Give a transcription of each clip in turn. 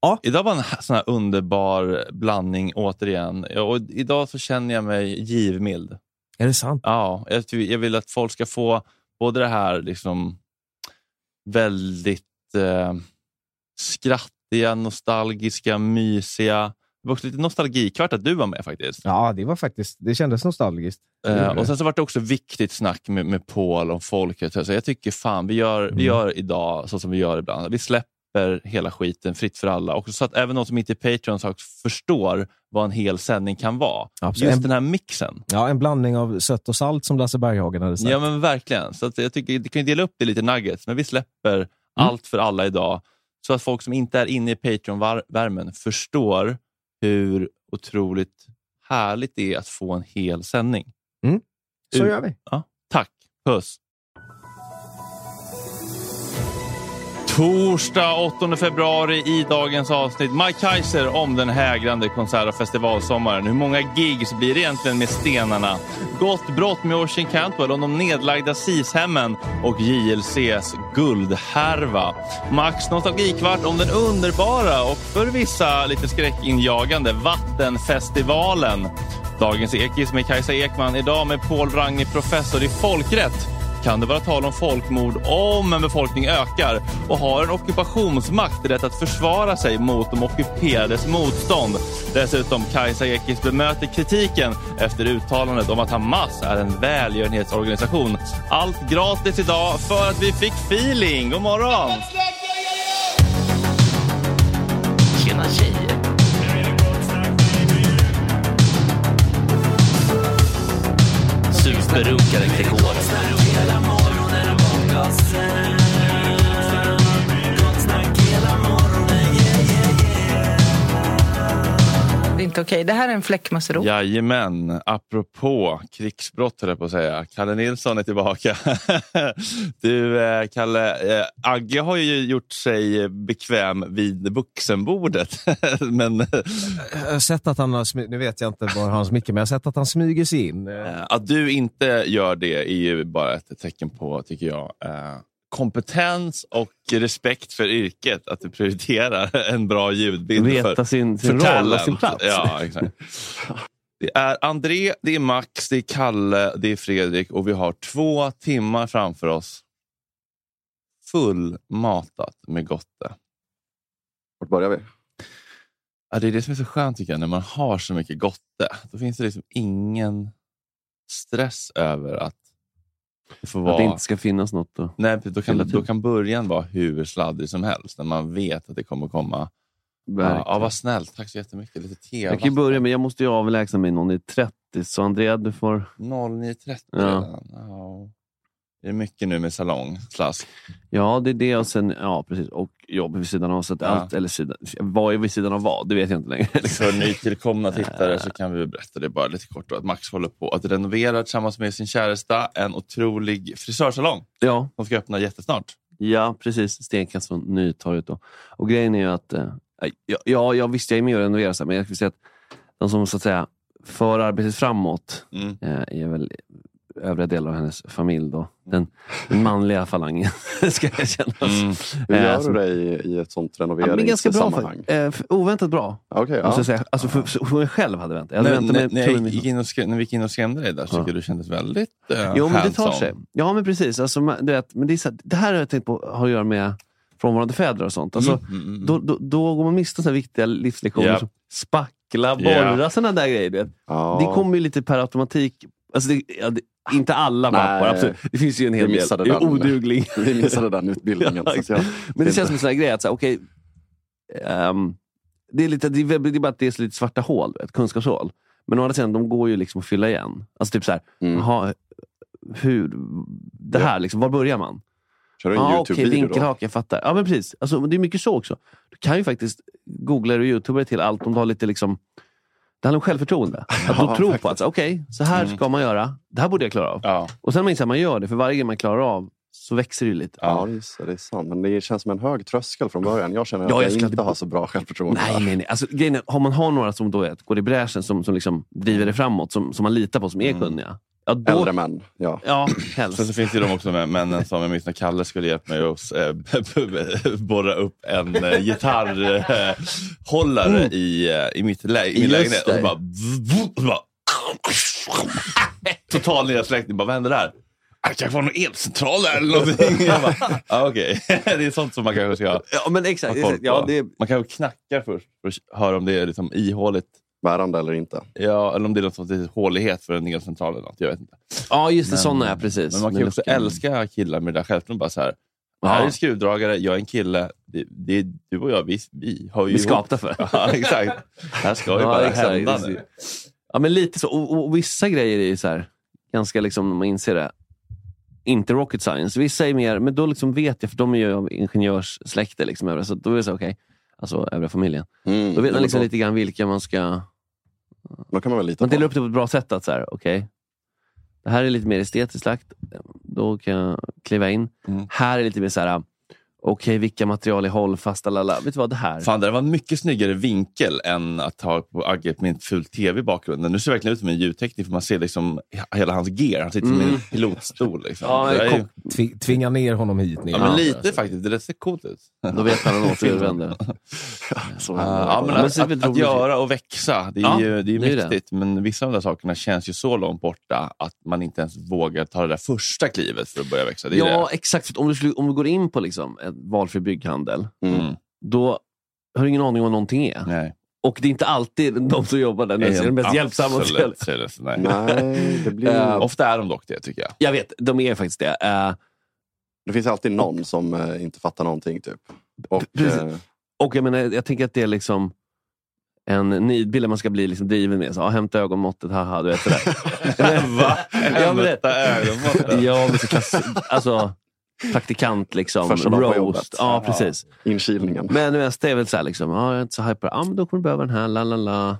Ja. idag var en sån här underbar blandning återigen. Och idag så känner jag mig givmild. Är det sant? Ja, jag, vill att folk ska få både det här liksom väldigt eh, skrattiga, nostalgiska, mysiga. Det var också lite nostalgikvart att du var med faktiskt. Ja, det var faktiskt, det kändes nostalgiskt. Eh, och sen så var det också viktigt snack med, med Paul om folket. Så jag tycker fan, vi gör, vi Mm. gör idag så som vi gör ibland. Vi släpper hela skiten fritt för alla. Och så att även de som inte är Patreons förstår vad en hel sändning kan vara. Absolut. Just den här mixen. Ja, en blandning av sött och salt som Lasse Berghagen hade sagt. Ja men verkligen. Så att jag tycker, du kan ju dela upp det lite nuggets, men vi släpper Mm. allt för alla idag. Så att folk som inte är inne i Patreon-värmen förstår hur otroligt härligt det är att få en hel sändning. Så Ut- gör vi. Ja, tack. Puss. Torsdag 8 februari i dagens avsnitt. Mike Kaiser om den hägrande konsert och festivalsommaren. Hur många gigs blir det egentligen med stenarna? Gott brott med Oisin Cantwell om de nedlagda SIS-hemmen och JLCs guldhärva. Max nostalgikvart om den underbara och för vissa lite skräckinjagande Vattenfestivalen. Dagens Ekis med Kajsa Ekman. Idag med Paul Wrange, professor i folkrätt. Kan det vara tal om folkmord om en befolkning ökar och har en ockupationsmakt rätt att försvara sig mot de ockuperades motstånd? Dessutom Kajsa Ekis bemöter kritiken efter uttalandet om att Hamas är en välgörenhetsorganisation. Allt gratis idag för att vi fick feeling. God morgon! Tjena tjejer! Superrunkare Gregor. Okej. Det här är en fläckmussero. Jajamän, apropå krigsbrott höll jag på att säga. Kalle Nilsson är tillbaka. du, eh, Kalle, eh, Agge har ju gjort sig bekväm vid vuxenbordet. Men Jag har sett att han har, nu vet jag inte var hans mycket, men jag har sett att han smyger sig in. Eh, eh, att du inte gör det är ju bara ett tecken på, tycker jag, eh, kompetens och respekt för yrket. Att du prioriterar en bra ljudbild. Veta för, sin, sin för roll och sin plats. Ja, exakt. Det är André, det är Max, det är Kalle, det är Fredrik och vi har två timmar framför oss. Fullmatat med gotte. Vart börjar vi? Ja, det är det som är så skönt tycker jag, när man har så mycket gotte. Då finns det liksom ingen stress över att det vara... Att det inte ska finnas något. Då. Nej, då kan, då tiden. kan början vara hur sladdrig som helst, när man vet att det kommer komma. Ja, Verkligen. ja, vad snällt, tack så jättemycket. Lite te. jag kan börja med, jag måste ju avlägsna mig någon i 30, så Andrea du får... 09.30 Ja. redan. Ja. Det är mycket nu med salongslask. Ja, det är det och sen, ja precis, och jobb vid sidan av. Så att Ja. allt, eller sidan, vad är vid sidan av vad? Det vet jag inte längre. För nytillkomna tittare så kan vi berätta det bara lite kort. Då, att Max håller på att renovera tillsammans med sin käresta en otrolig frisörsalong ja, som ska öppna jättesnart. ja, precis. Stenkast från Nytorget. Då. Och grejen är ju att, eh, ja, ja, jag visste jag är med och renoverar, men jag skulle säga att de som så att säga för arbetet framåt Mm. eh, är väl övriga delar av hennes familj. Då. Den, den manliga falangen, ska erkännas. Mm. Hur Eh, gör du det i, i ett sånt Ja, men det är ganska bra. renoveringssammanhang? För, eh, oväntat bra. Måste ja. jag säga. Alltså för, för, för mig själv hade jag väntat. Jag hade När, väntat när, när, jag gick in och skräm, när vi gick in och skrämde dig där så Ja. tycker jag du kändes väldigt uh, Jo, men det tar sig. Ja, men precis. Alltså, man- du vet, men det, är så, här- det här har jag tänkt på har att göra med frånvarande fäder och sånt. Alltså, Mm, mm, mm. då, då, då går man miste om viktiga livslektioner Ja. som spackla, borra, Ja. sådana där grejer. Vet. ja. Det kommer ju lite per automatik. Alltså det, ja, det, inte alla Nej. pappor, absolut. Det finns ju en hel del den. oduglig. Vi missade den utbildningen. Ja, jag, Men det känns som en sån här grej att, så här, okej, ehm, det, är lite, det, är, det är bara att det är så lite svarta hål, vet, kunskapshål. Men å andra sidan, de går ju liksom att fylla igen. Alltså typ så här, mm. jaha, hur, det här, liksom, var börjar man? Kör du en Ja, okej, Youtube-video då? vinkelhake, jag fattar. Ja, men precis. Alltså, det är mycket så också. Du kan ju faktiskt googla och youtuba till allt om du har lite liksom det handlar om självförtroende. Att Ja, du tror på att okej, så här Mm. ska man göra. Det här borde jag klara av. Ja. Och sen man inser att man gör det, för varje grej man klarar av så växer det lite. Ja, det är, det är sant. Men det känns som en hög tröskel från början. Jag känner att Ja, jag jag, inte har så bra självförtroende. Nej, nej, nej. Alltså, grejen är, har man har några som då är, går i bräschen, som, som liksom driver det framåt, som, som man litar på, som är Mm. kunniga. Ja, då, Äldre män, ja. Ja, Sen helst. så finns det ju de också med männen som jag minns när Kalle skulle hjälpa mig att eh, borra upp en eh, gitarrhållare Mm. i, eh, i mitt lä- i min lägenhet. Och så bara, och så bara Total nedsläckning. Bara, Vad händer där? "Ah, Det kanske var någon elcentral där eller någonting. Jag bara, ah, Okej, det är sånt som man kanske ska Ja, men exakt. ha koll exakt. Ja, det, Man kanske knackar först för att höra om det är liksom ihåligt. Bärande eller inte. Ja, eller om det är något sorts hålighet för en elcentral eller något. Jag vet inte. ja just det. Men- sådana är precis. Men man kan ju också älska killar med det där självförtroendet. Bara så här, Ja. här är en skruvdragare, jag är en kille. Det, det, du och jag, vi, vi har ju Vi skapta för. Ja, exakt. Här ska ju Ja, bara exakt. hända Det nu. Ja, men lite så. Och, och, och vissa grejer är ju så här, ganska liksom, när man inser det. inte rocket science. Vissa är mer, men då liksom vet jag, för de är ju av ingenjörssläkte. Liksom, så då är det så, okej, alltså övriga familjen. Mm, Då vet man liksom lite grann vilka man ska... Då kan man väl lita Man på. delar upp det på ett bra sätt. att så här, okej, Det här är lite mer estetiskt lagt. Då kan jag kliva in. Mm. Här är lite mer så här, okej, vilka material är hållfasta? Lala. Vet du vad, det här. Fan, det var en mycket snyggare vinkel än att ha på Agget med en ful tv i bakgrunden. Nu ser det verkligen ut som en ljudtekniker för man ser liksom hela hans gear. Han sitter som i en Mm. pilotstol. Liksom. Ja, det är ju, Tvi- Tvinga ner honom hit. Ner. ja, men lite faktiskt. Det ser coolt ut. Då vet man att han återvänder. Ja, men att, göra och växa, det är Ja, ju det är det är det. mäktigt. Men vissa av de där sakerna känns ju så långt borta att man inte ens vågar ta det där första klivet för att börja växa. Det är Ja, det. exakt. Om, du skulle, om du går in på liksom en valfri bygghandel, Mm. då har du ingen aning om vad någonting är. Nej. Och det är inte alltid de som jobbar där nere som är de mest hjälpsamma. och det. Nej. Nej, det blir... Eh, Ofta är de dock det, tycker jag. Jag vet, de är faktiskt det. Eh, Det finns alltid någon som eh, inte fattar någonting. Typ. Och, Precis. och jag, menar, jag tänker att det är liksom en nidbild man ska bli liksom driven med. Så, ja, hämta ögonmåttet, haha, du vet sådär. Va? Ja, men det- Hämta ögonmåtten. ja, men så klass, alltså, praktikant liksom. Första dagen på jobbet. Ja, precis. inkilningen. Men mesta är väl så här, liksom, ja, jag är inte så hyper. Ja, men då kommer du behöva den här, la la la.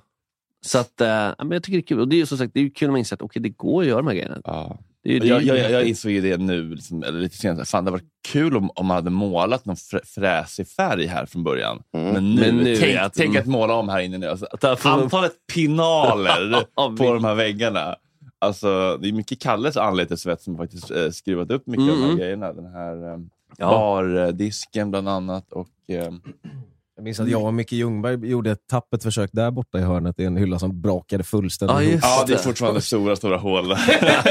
Så att, eh, ja, men jag tycker det är kul. Och det är ju som sagt, det är ju kul om man inser att okay, det går att göra de här grejerna. Ja. Det är ju, det är Jag, ju jag, jag insåg ju det nu, liksom, eller lite senare. Fan, det var kul om, om man hade målat någon frä, fräsig färg här från början. Mm. Men nu, Men nu tänk, är att- tänk att måla om här inne nu. Alltså, antalet pinaler Ja, på de här väggarna. Alltså, det är mycket Kalles anletessvett som faktiskt eh, skruvat upp mycket av de här Mm. grejerna. Den här eh, Ja. bardisken bland annat. Och, eh, Jag minns att jag och Micke Ljungberg gjorde ett tappert försök där borta i hörnet i en hylla som brakade fullständigt Ja, ihop. ja, det är fortfarande stora, stora hål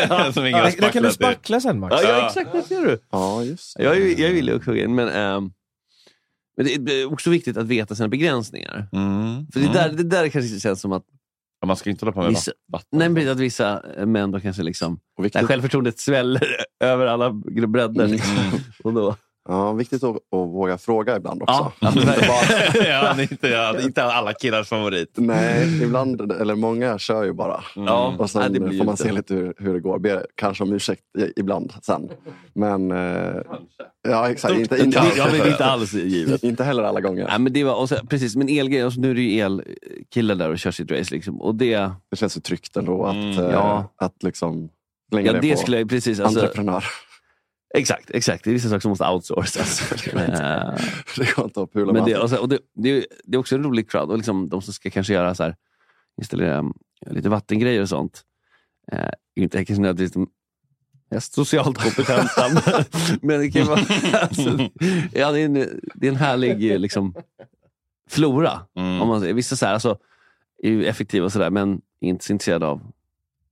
som ingen Det, det kan du spackla sen Max. Ja, ja, exakt. Det ser du. Ja, just det. Jag, är- jag vill ju också in, men, ehm, men det är också viktigt att veta sina begränsningar. Mm. För det, Mm. där, det där kanske känns som att, Ja, Man ska inte hålla på med Vissa- vatten. nej, men att vissa eh, män då kanske liksom, Och viktigt, självförtroendet sväller över alla bredder. Mm. Liksom. Och då, ja, viktigt att, att våga fråga ibland också. ja, Inte bara, ja, inte, ja, inte alla killars favorit. nej, ibland, eller många kör ju bara. ja, Och sen nej, får man se lite hur, hur det går. Ber kanske om ursäkt ibland sen. Men, eh, ja exakt. Inte, inte, Ja, men inte alls givet. inte heller alla gånger. Nej, men det var, och så, precis, men elgrej, och så nu är det ju elkillar där och kör sitt race. Liksom. Och det, Det känns ju tryggt ändå att, Mm, eh, ja. att liksom slänga ja, det, det på skulle jag precis... Alltså, entreprenör. Exakt, exakt. Det är vissa saker som måste outsourcas. Eh, det går inte att pula Men det, och så, och det, det, är, det är också en rolig crowd. Och liksom, de som ska kanske göra så här, installera um, lite vattengrejer och sånt. Eh, inte kanske nödvändigtvis de mest socialt kompetenta. men- det kan vara... Alltså, ja, det, är en, det är en härlig eh, liksom, flora. Mm. Om man, vissa så här, alltså, är ju effektiva och sådär, men inte så intresserade av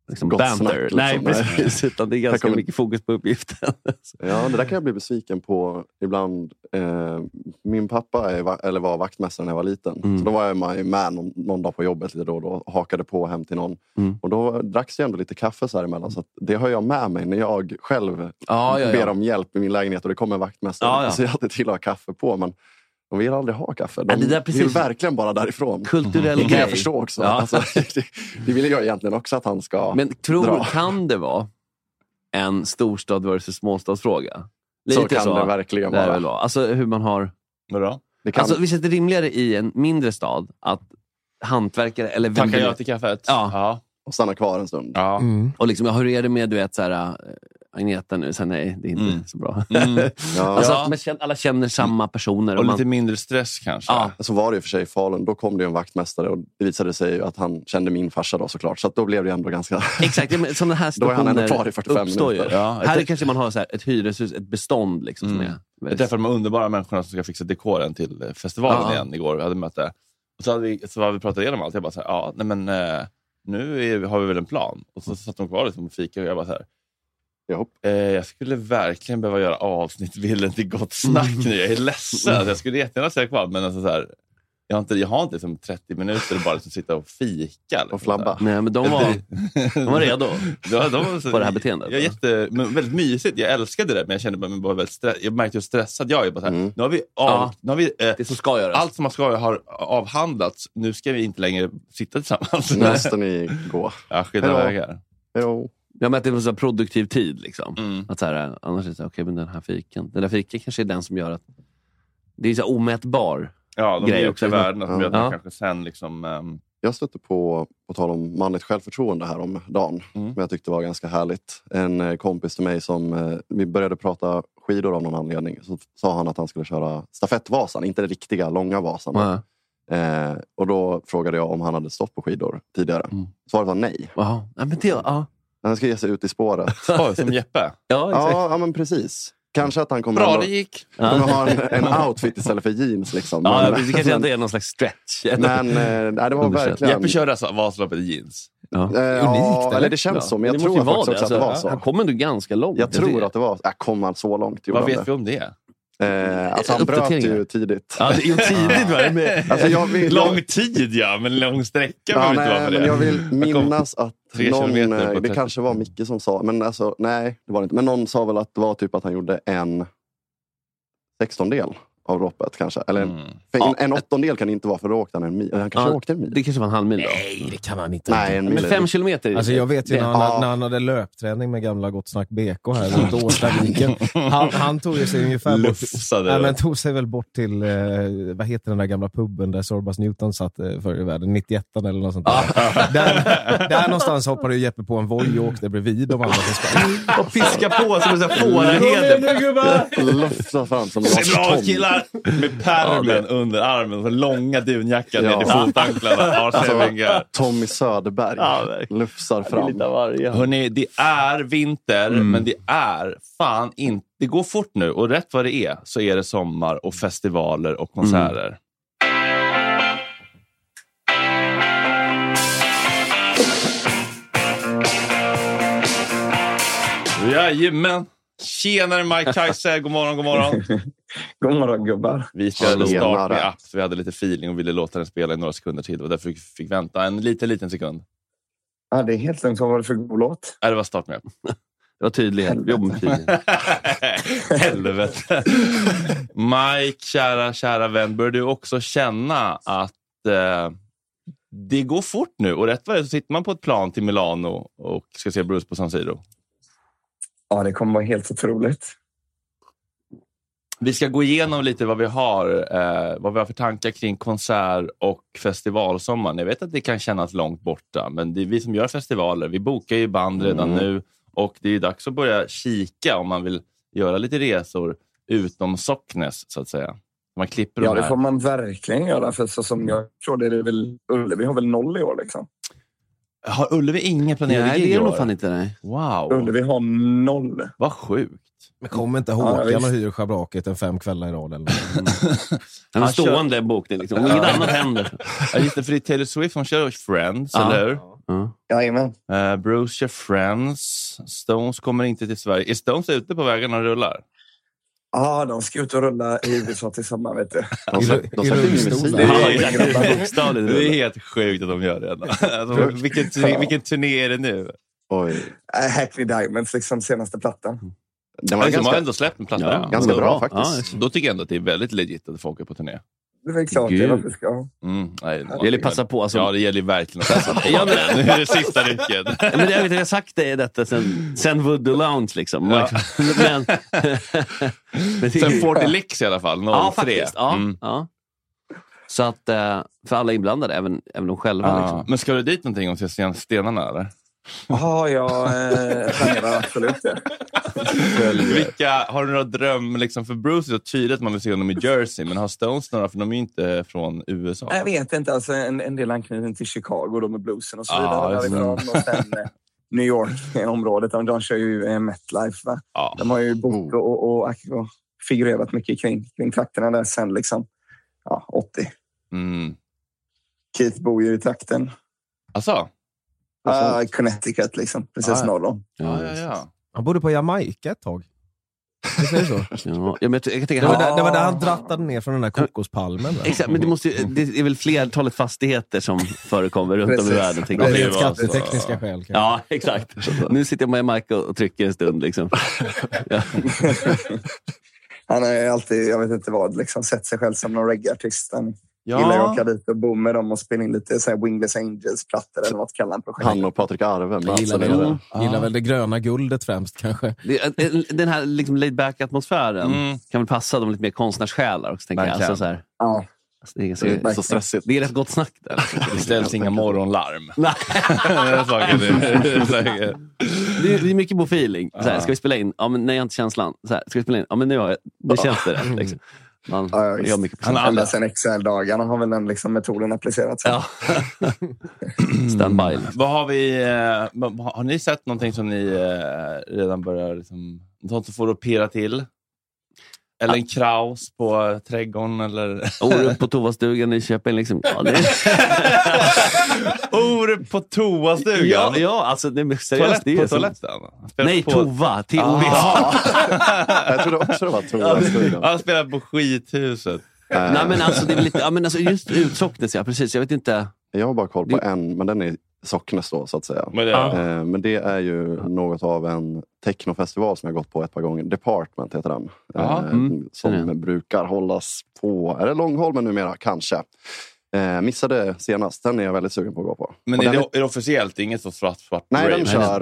liksom, Gott banter. snack, liksom. Nej, precis. Utan det är ganska kommer- mycket fokus på uppgiften. Ja, det där kan jag bli besviken på ibland. Eh, min pappa är, eller var vaktmästare när jag var liten. Mm. Så då var jag med, någon, någon dag på jobbet lite då och då och hakade på hem till någon. Mm. Och då dracks det ändå lite kaffe så här emellan. Så det har jag med mig när jag själv Ja, ja, ja. ber om hjälp i min lägenhet och det kommer en vaktmästare. Ja, ja. Så jag alltid till att ha kaffe på. Men de vill aldrig ha kaffe. De Ja, det där precis. vill verkligen bara därifrån. Kulturell Det kan grej. jag förstå också. Ja. Alltså, det, det vill jag egentligen också att han ska Men tror, dra. kan det vara en storstad versus småstadsfråga? Så kan det verkligen det vara. vara. Alltså hur man har... Vadå? Det kan, Alltså, visst är det rimligare i en mindre stad att hantverkare eller vem Tackar det- jag till kaffet? Ja. ja. och stanna kvar en stund. ja. Mm. Och liksom, ja, hur är det med du vet, så här, äh, Agneta nu? Så nej, det är inte Mm. så bra. Mm. Ja. alltså, alla känner samma personer. Och Och man, lite mindre stress kanske. Ja. Så var det ju för sig i Falun. Då kom det ju en vaktmästare och det visade sig att han kände min farsa då såklart. Så att då blev det ändå ganska... Exakt, ja, men sådana här Då är han ändå kvar i 45 uppstår ju. minuter. Ja, Här kanske man har så här, ett hyreshus, ett bestånd liksom, Mm. som är... jag träffade de underbara människorna som ska fixa dekoren till eh, festivalen Ja. igen igår. Vi hade möte. Och så hade vi, så hade vi pratat igenom allt. Jag bara så här, ja, nej men eh, nu är, har vi väl en plan. Och så satt de kvar liksom och fikade och jag bara så här, jag skulle verkligen behöva göra avsnittbilden till Gott Snack nu. Jag är ledsen. Mm. Jag skulle jättegärna säga kvar, men alltså så här, jag har inte, jag har inte liksom 30 minuter att bara liksom sitta och fika. Liksom, Och flabba. Nej, men de var, de var redo Ja, de var så, på det här beteendet. Jag jätte, men väldigt mysigt. Jag älskade det, men jag kände mig bara väldigt stress, Jag märkte hur stressad jag är. Bara så här, Mm. Nu har vi, av, Ja. nu har vi eh, Det som ska göras. allt som man ska har avhandlats. Nu ska vi inte längre sitta tillsammans. Nu måste ni gå. Ja, skilda vägar. Hejdå. Ja, men att det är en sån här produktiv tid. Liksom. Mm. Att så här, annars är det så här, okej, men den här fiken. Den där fiken kanske är den som gör att... Det är så omätbar Ja, de grej också. också värdena som gör att Ja. man kanske sen liksom... ehm, Jag stötte på, på tal om manligt självförtroende här om dagen. Mm. Som jag tyckte var ganska härligt. En eh, kompis till mig som, eh, vi började prata skidor av någon anledning. Så sa han att han skulle köra stafettvasan, inte den riktiga långa vasan. Ja. Eh, och då frågade jag om han hade stått på skidor tidigare. Mm. Svaret var nej. Jaha. Ja, men det, ja. Han ska ge sig ut i spåret. Som Jeppe. Ja, exakt. ja, ja, men precis. Kanske att han kommer, Bra det gick! kommer ha en, en outfit istället för jeans. Liksom. Ja, Men- det kanske inte är någon slags stretch. Men eh, nej, det var verkligen... Jeppe körde alltså Vasaloppet i jeans. Ja. Eh, Unikt, ja, eller? eller det känns Ja. så, men jag det tror faktiskt också att det var Alltså, så. Han kom ändå ganska långt. Jag tror det. att det var... Äh, kom han så långt? Vad vet vi om det? Eh, alltså han bröt ju tidigt. Ja, det tidigt. Va? Men, Alltså jag vill, Lång tid ja, men lång sträcka ja, behöver inte vara för men det. jag vill minnas att någon, eh, det 30. kanske var Micke som sa, men alltså nej, det var det inte. Men någon sa väl att det var typ att han gjorde en sextondel av loppet kanske. Eller en, Mm. för Ja. en åttondel kan det inte vara för då åkte han en mil. Han kanske Ja, åkte en mil. det kanske var en halv mil då? Nej, det kan han inte. Nej, en mil. Men fem kilometer? Alltså jag vet ju när han, Ja. när han hade löpträning med gamla Gott Snack BK här runt Årstaviken. Han, han tog ju sig ungefär bort, Lufsade. nej, men tog sig väl bort till, eh, vad heter den där gamla puben där Sorbas Newton satt eh, förr i världen, 91 eller något sånt där. där. Där någonstans hoppade ju Jeppe på en voj och åkte bredvid de andra som sprang. Och piska på som en sån här fåraheder. Lufsa fram som killar! Med pärmen under armen, så långa dunjackan Ja. ner till fotanklarna. Alltså. Tommy Söderberg Ja, lufsar Det är lite fram. Hörrni, det är vinter, Mm. men det är fan inte... Det går fort nu och rätt vad det är så är det sommar och festivaler och konserter. Jajamän! Tjenare Mike Kajse, god morgon, god morgon. God morgon gubbar. Vi Tjenare. start med app, vi hade lite feeling och ville låta den spela i några sekunder till. Och därför fick vi vänta en liten, liten sekund. Ja, det är helt lugnt. Vad var det för god låt? Nej, det var start med. Det var tydlighet. Vi jobbar med tydlighet. Helvete. Mike, kära, kära vän, börjar du också känna att eh, det går fort nu? Och rätt vad det så sitter man på ett plan till Milano och ska se Bruce på San Siro. Ja, det kommer vara helt otroligt. Vi ska gå igenom lite vad vi har, eh, vad vi har för tankar kring konsert och festivalsommaren. Jag vet att det kan kännas långt borta, men det är vi som gör festivaler. Vi bokar ju band redan Mm. nu och det är dags att börja kika om man vill göra lite resor utom Socknes, så att säga. Man klipper Ja, de det får man verkligen göra. För så som jag tror det är det väl Ullevi har väl noll i år. Liksom. Har Ullevi inga planerade Nej, gig det i är nog fan inte nej. Wow, Ullevi har noll. vad sjukt. Men kommer inte Ja, Håkan visst. och hyr schabraket en fem kvällar i rad eller? En Han kör- stående bokning. Liksom. Om inget annat händer. Ja, just det, för det är Taylor Swift som kör Friends, Ja. eller hur? Ja. Jajamän. Uh, Bruce kör Friends. Stones kommer inte till Sverige. Är Stones ute på vägarna och rullar? Ja, de ska ut och rulla i USA till sommar. Vet du. De de rullstol. musik. Ja, Ja. Det är helt sjukt att de gör det. Alltså, vilken, turné, vilken turné är det nu? Oj. Äh, Hackney Diamonds, liksom senaste plattan. Den var Alltså, de har ganska, ändå släppt en platta. Ja, ja. ganska bra Ja, faktiskt. Så då tycker jag ändå att det är väldigt legit att folk är på turné. Det är väl klart det. Gud. Varför ska jag? Mm, nej, Det gäller att passa på. Alltså, Ja, det gäller verkligen att passa på. Ja, men- Nu är det sista rycket. Men jag, vet, jag har sagt det, detta sen, sen Voodoo Lounge. Liksom. Ja. Men, men det, Sen 40 Licks i alla fall, 03. Ja, faktiskt. Ja, Mm. ja. Så att, eh, för alla inblandade, även, även de själva. Ja. Liksom. Men ska du dit någonting och se sten- stenarna eller? Ja, jag eh, planerar absolut det. Vilka, har du några dröm, liksom, för Bruce är så tydligt att man vill se honom i Jersey, men har Stones några, för de är ju inte från USA. Jag vet inte. Alltså, en, en del anknytning till Chicago då med bluesen och så vidare. det. därifrån. och sen eh, New York-området. De, kör ju eh, Metlife. Va? Ja. De har ju bott och, och, och, och figurerat mycket kring, kring trakterna där sen liksom, ja, 80. Mm. Keith bor ju i trakten. Alltså? Uh, Connecticut, liksom, precis Ah, ja. norr om. Ja, ja, ja. Han bodde på Jamaica ett tag. Visst är det så? Ja, ja, men jag, jag kan tänka, Det var, han, där, det var där han drattade ner från den där kokospalmen. va? exakt, men det, måste, ju- det är väl flertalet fastigheter som förekommer runt om i världen. Det är skattetekniska skäl. kanske. Ja, exakt. Nu sitter jag med Mike och trycker en stund. Liksom. Ja. Han har ju alltid, jag vet inte vad, liksom, sett sig själv som någon reggaeartist. Ja. Gillar jag att åka dit och bo med dem och spela in lite så här Wingless Angels-plattor eller vad kallar han projektet? Han och Patrik Arve. Jag gillar, Mats och väl, Lede. gillar väl det gröna guldet främst kanske. Det, den här liksom laid back atmosfären Mm. kan väl passa de lite mer konstnärssjälar också. Tänker jag. Alltså, så här, Ja. alltså, det, är Det så stressigt. det är rätt gott snack där. Det ställs inga morgonlarm. Det är det är. Det det mycket på feeling. Så här, ska vi spela in? Ja, men nej, jag har inte känslan. Så här, ska vi spela in? Ja, men nu, har jag, nu känns det rätt. Liksom. Man Ja, gör mycket på Ända sedan XL-dagarna har väl den liksom metoden applicerats. Ja. Standby. Vad har vi... eh, Har ni sett någonting som ni eh, redan börjar... Liksom, något som får att pirra till? Eller en kraus på trädgården? Eller... Orup på toastugan i Köping. Liksom. Ja, det Orup på toastugan? ja, ja, alltså det är seriöst. Toalett det är på toaletten? Nej, på... tova. T-O-V. Ah. Jag trodde också det var toastugan. Han spelar på skithuset. Nej, men alltså, det är lite, ja, men alltså, just Utsocknes, ja. Precis. Jag vet inte. Jag har bara koll på Det- en, men den är Socknes då så att säga. Men det, Eh, Men det är ju något av en technofestival som jag gått på ett par gånger. Department heter den. Jaha, Eh, mm, Som känner brukar hållas på, är det Långholmen numera? Kanske. Eh, missade senast, den är jag väldigt sugen på att gå på. Men är det, är det officiellt? Inget så svart, svart Nej, rave? den kör...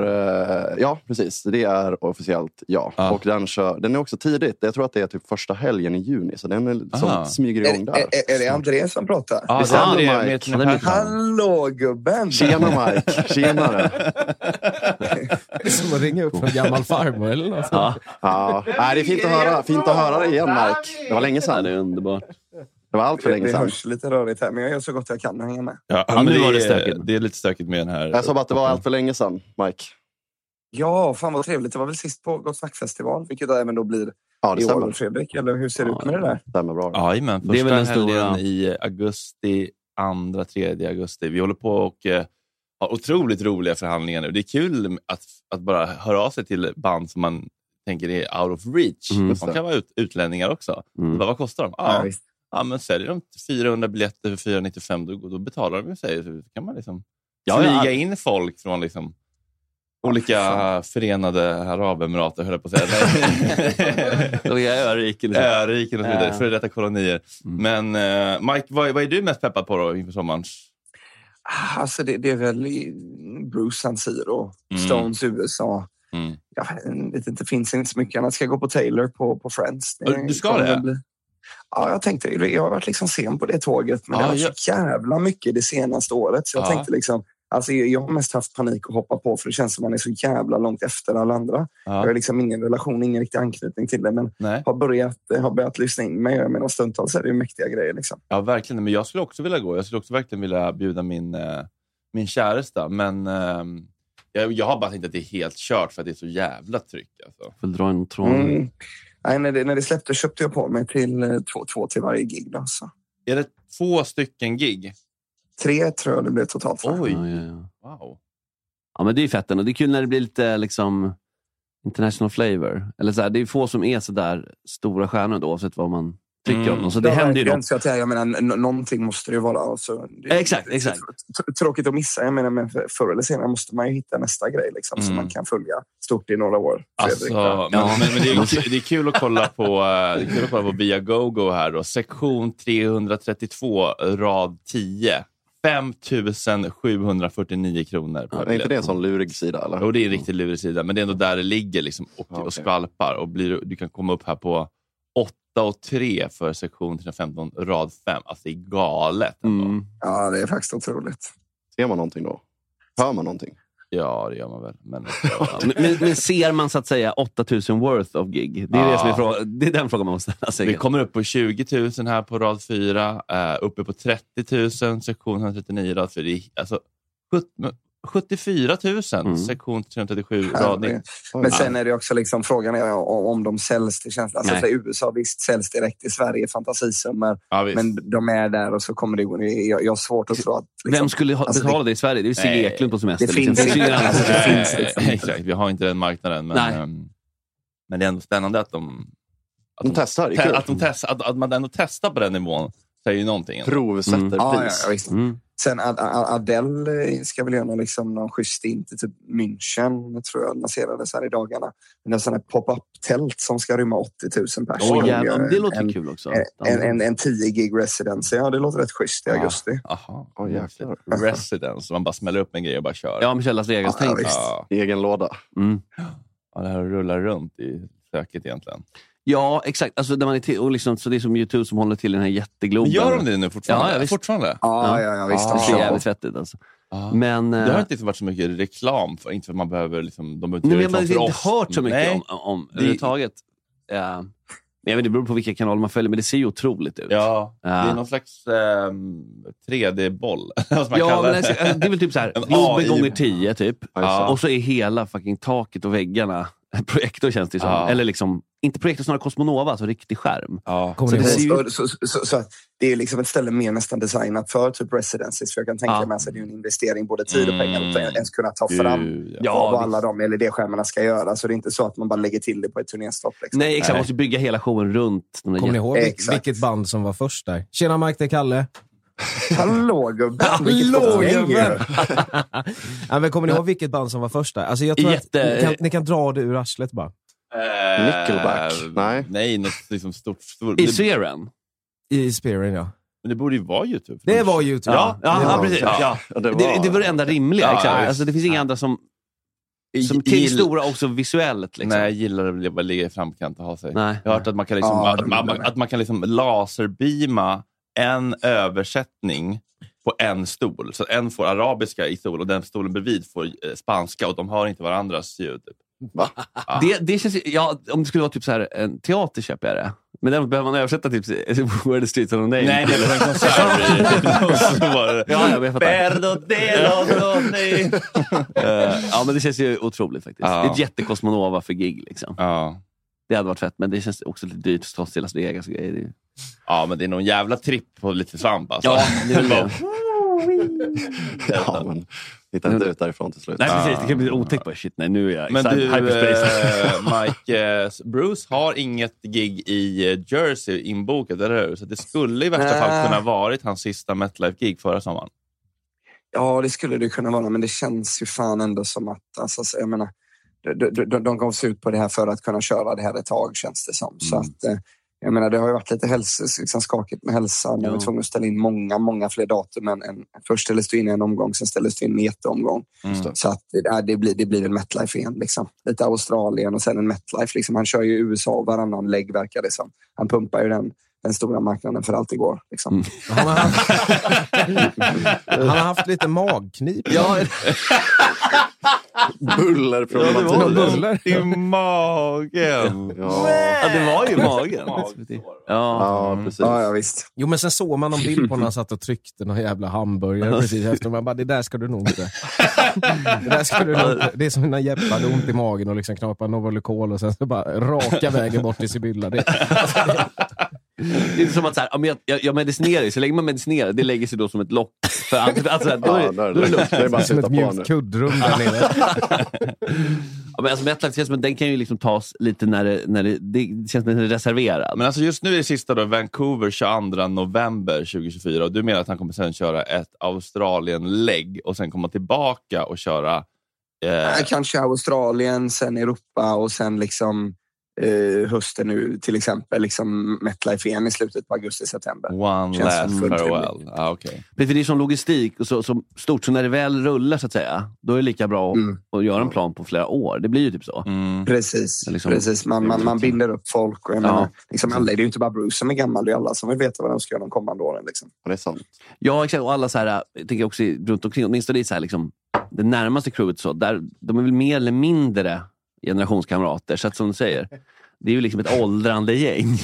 eh, Ja, precis. Det är officiellt, ja. Ja. Och den, kör, den är också tidigt. Jag tror att det är typ första helgen i juni. Så den är liksom, Aha. smyger Är, igång där. är, är det André som pratar? Ja, Visst det är är det, det Mike? med är. Hallå gubben! Tjena Mike! Tjenare! Det är som att ringa upp en gammal farmor eller något. Ja, Ja. Nej, det är fint att höra, fint att höra dig igen Mike. Det var länge det sedan. är underbart. Det var allt för Det, länge det sedan. hörs lite rörigt här, men jag gör så gott jag kan att hänga med. Ja, Ja, men nu det, var det är, stökigt. det är lite stökigt med den här... Jag sa bara att det var allt för länge sedan, Mike. Ja, fan vad trevligt. Det var väl sist på Gott Snack-festival, vilket även då blir Ja, det i år, stämmer. Fredrik. Eller hur ser det ut med det där? Stämmer bra. Jajamän, första Det är väl den helgen stora- i augusti, andra, tredje augusti. Vi håller på och eh, har otroligt roliga förhandlingar nu. Det är kul att, att bara höra av sig till band som man tänker är out of reach. Mm. de kan vara ut, utlänningar också. Mm. Bara, vad kostar de? Ja, Ja, visst. Ja, men säljer de 400 biljetter för 495 då, då betalar de sig. Så kan man liksom Ja, flyga ja. in folk från liksom olika fan. förenade arabemirater, höll jag på att säga. Då öriken. Öriken och så vidare, Ja. före detta kolonier. Men eh, Mike, vad, vad är du mest peppad på då inför sommaren? Ah, Alltså det, det är väl Bruce San Siro, Mm. Stones USA. Mm. Jag vet inte, det finns inte så mycket annat. Ska jag gå på Taylor på, på Friends? Ja, du ska det? Bli... Ja, jag tänkte Jag har varit liksom sen på det tåget, men Ja, det har varit så jävla mycket det senaste året. Så jag Ja. tänkte liksom... Alltså jag har mest haft panik att hoppa på för det känns som man är så jävla långt efter alla andra. Jag har Ja. liksom ingen relation, ingen riktig anknytning till det. Men Nej. har börjat, har börjat lyssna in mig. Jag menar stundtals är det ju mäktiga grejer. Liksom. Ja, verkligen. Men jag skulle också vilja gå. Jag skulle också verkligen vilja bjuda min, eh, min käresta. Men ehm, jag, jag har bara tänkt att det är helt kört för att det är så jävla tryck. Alltså. Får dra en tråd. Mm. Nej, när, det, när det släpptes köpte jag på mig till eh, två, två till varje gig. Då, så. Är det två stycken gig? Tre tror jag det blev totalt. För. Oj! Ja, ja, ja. Wow. ja, men det är fett ändå. Det är kul när det blir lite liksom, international flavor. Eller så här, det är få som är så där stora stjärnor då, oavsett vad man tycker Mm. dem. Så det Ja, händer ju något. Så att jag, jag menar, någonting måste det ju vara. Alltså, det, Exakt, exakt. tr- Tråkigt att missa. Jag menar, men för- förr eller senare måste man ju hitta nästa grej liksom, som Mm. man kan följa stort i några år. Alltså, Fredrik. men, men, men det, är, kul- det är kul att kolla på, eh, det är kul att kolla på Viagogo här. Då. Sektion 332, rad 10. 5 749 kronor. per Är inte det en sån lurig sida? Eller? Jo, det är en riktigt lurig sida, men det är ändå där det ligger liksom, och, Ja, okej. och skvalpar. Och blir, du- kan komma upp här på 8 och 3 för sektion 315, rad 5. Alltså det är galet. Ändå. Mm. Ja, det är faktiskt otroligt. Ser man någonting då? Hör man någonting? Ja, det gör man väl. Men, Ja, men, men, ser man så att säga 8000 worth of gig? Det är, det som är, fråga, det är den frågan man måste ställa sig. vi kommer upp på 20 000 här på rad 4, uh, uppe på 30 000, sektion 139, rad 4. Det är, alltså, 74 000, Mm. sektion 337, rad 9. Men sen är det också liksom, frågan är om om de säljs till tjänster. Alltså, I USA visst säljs direkt. I Sverige fantasisummor. Ja. Men de är där och så kommer det gå. Jag, jag har svårt att tro att... Liksom, Vem skulle ha, alltså, betala det i Sverige? Det är ju Sigge. Eklund på semester. Det liksom. finns ingen inte. som- Det finns liksom. Exakt, vi har inte den marknaden. Men, ehm, men det är ändå spännande att de, att De testar, det är te- kul. att, de test, att, att man ändå testar på den nivån säger ju någonting. Provsätter Mm. Ja, ja, pris. ja, visst. Mm. Sen Ad- Ad- Adele eh, ska väl göra någon, liksom, någon schysst stint i typ München, tror jag lanserades här i dagarna. En sån här pop-up-tält som ska rymma 80 000 personer. Åh, jävlar, det låter en, kul också. En, en, en 10 gig residence. Ja, det låter rätt schysst i Ja. augusti. Aha. Åh, jäklar. Residence, man bara smäller upp en grej och bara kör. Ja, med Las Vegas. Ja. Ja. Egen låda. Mm. Ja, det här rullar runt i söket egentligen. Ja, exakt. Alltså, där man är till, och liksom, så det är som YouTube som håller till i den här jättegloben. Men gör de det nu fortfarande? Ja, ja, visst. fortfarande? Ja, ja, ja, visst. Ah. Det de ser kör jävligt fettigt alltså. Ja. Men, Det har eh, inte varit så mycket reklam för, inte för att man behöver liksom, de behöver nej, men göra jag har inte för oss. hört så mycket Nej. om, om Det- överhuvudtaget. Eh, men jag vet, det beror på vilka kanaler man följer, men det ser ju otroligt ut. Ja, det är någon slags ehm, 3D-boll. vad man Ja, kallar men det. alltså, det är väl typ så här, En Globen gånger 10 typ. Ja. Och så är hela fucking taket och väggarna projektor känns det som. Ja. Eller liksom, inte projektor, snarare Cosmonova, alltså riktig skärm. Ja. Så det ju- Så, så, så, det är liksom ett ställe mer nästan designat för typ residencies. För jag kan tänka Ja. mig att det är en investering både tid och pengar Mm. att ens kunna ta fram Gud, Ja, vad visst. alla de LED-skärmarna ska göra. Så det är inte så att man bara lägger till det på ett turnéstopp. Liksom. Nej, exakt. Man måste bygga hela showen runt. Kommer ni ihåg Exakt. vilket band som var först där? Tjena Mike, det är Kalle. Hallå gubben! Vilket Hallå, gubben! ju. ja, men kommer ni ihåg vilket band som var först där? Alltså, jag tror Jätte- att ni kan, ni kan dra det ur arslet bara. Eh, Nickelback? Nej. Nej, något liksom stort. stort. I Det, Seren? I Spirin, ja. men det borde ju vara YouTube. Det var YouTube. Ja, ja, det ja, var precis. Ja. Ja, det Det, var- det var det enda rimliga. Ja, exakt. ja, Alltså, det finns inga andra som, som till gill- stora också visuellt. Liksom. Nej, jag gillar att ligga i framkant och ha sig. Nej. Jag har hört att man kan, liksom, Ja, att, man, det. att man kan liksom laserbeama en översättning på en stol. Så en får arabiska i stol och den stolen bredvid får eh, spanska och de har inte varandras ljud. Typ. Va? Ja. Det, det känns, ja, om det skulle vara typ så här, en teater köper jag det. Men däremot behöver man översätta typ Where the streets of no name. Nej, det var en konsert. Ja, ja, jag fattar. Eh, ja, men det känns ju otroligt faktiskt. Ja. Det är ett jättekosmonova för gig. Liksom. Ja. Det hade varit fett, men det känns också lite dyrt till Las Vegas och grejer. Ja, men det är någon jävla tripp på lite svamp alltså. Ja, det är väl det. Ja, men hitta inte ut därifrån till slut. Nej, precis. Det kan bli otäckt. Bara, shit, nej, nu är jag Men du, hyperspace. eh, Mike, eh, Bruce har inget gig i eh, Jersey inbokat, eller hur? Så det skulle i värsta fall kunna varit hans sista Metlife-gig förra sommaren. Ja, det skulle det kunna vara, men det känns ju fan ändå som att... Alltså, så jag menar, de, de, de, de gav sig ut på det här för att kunna köra det här ett tag, känns det som. Så Mm. att, eh, jag menar, det har ju varit lite hälsos, liksom skakigt med hälsan. Ja. var tvungen att ställa in många, många fler datum. Än, än, först ställdes det in en omgång, sen ställdes det in en jätteomgång. Mm. Så att, det, det, blir, det blir en Metlife igen. Liksom. Lite Australien och sen en Metlife. Liksom. Han kör ju i USA varannan lägg, verkar det som. Han pumpar ju den, den stora marknaden för allt det går. Liksom. Mm. Han har haft, han har haft lite magknip. Ja, Bullerproblematik. Buller. I magen! Ja. ja, det var ju magen. Ja. ja, precis. Ja, ja, visst. Jo, men sen såg man någon bild på när han satt och tryckte någon jävla hamburgare precis efter. Man bara, det där ska du nog inte. Det där ska du nog inte. Det är som när Jeppe hade ont i magen och liksom knapade Novalucol och sen så bara raka vägen bort till Sibylla. Det, Det är som att så här, men jag, jag, jag medicinerar så länge man medicinerar, det lägger sig då som ett lock. För allt, alltså, då, är, Ja, då är det lugnt. Det är bara att som ett mjukt kuddrum där nere. Ja, men alltså, att den kan ju liksom tas lite när det, när det, det känns som att den är reserverad. Men alltså just nu är det sista då, Vancouver 22 november 2024 och du menar att han kommer sen köra ett Australien-lägg och sen komma tillbaka och köra eh, Kanske Australien, sen Europa och sen liksom eh, hösten nu till exempel liksom Metlife igen i slutet på augusti-september. One Känns last farewell. Ah, okay. Men för det är som logistik och så, så stort, så när det väl rullar så att säga, då är det lika bra att, Mm. att göra en plan på flera år. Det blir ju typ så. Mm. Precis, Liksom- precis. Man, man, man binder upp folk. Och jag Ja. menar, liksom alla, det är ju inte bara Bruce som är gammal, det är alla som vill veta vad de ska göra de kommande åren. Liksom. Ja, det är sant. Ja, exakt. Och alla så här, jag tänker också i- runt omkring, åtminstone i så här, liksom, det närmaste crewet, så, där, de är väl mer eller mindre generationskamrater. Så att som du säger, det är ju liksom ett åldrande gäng.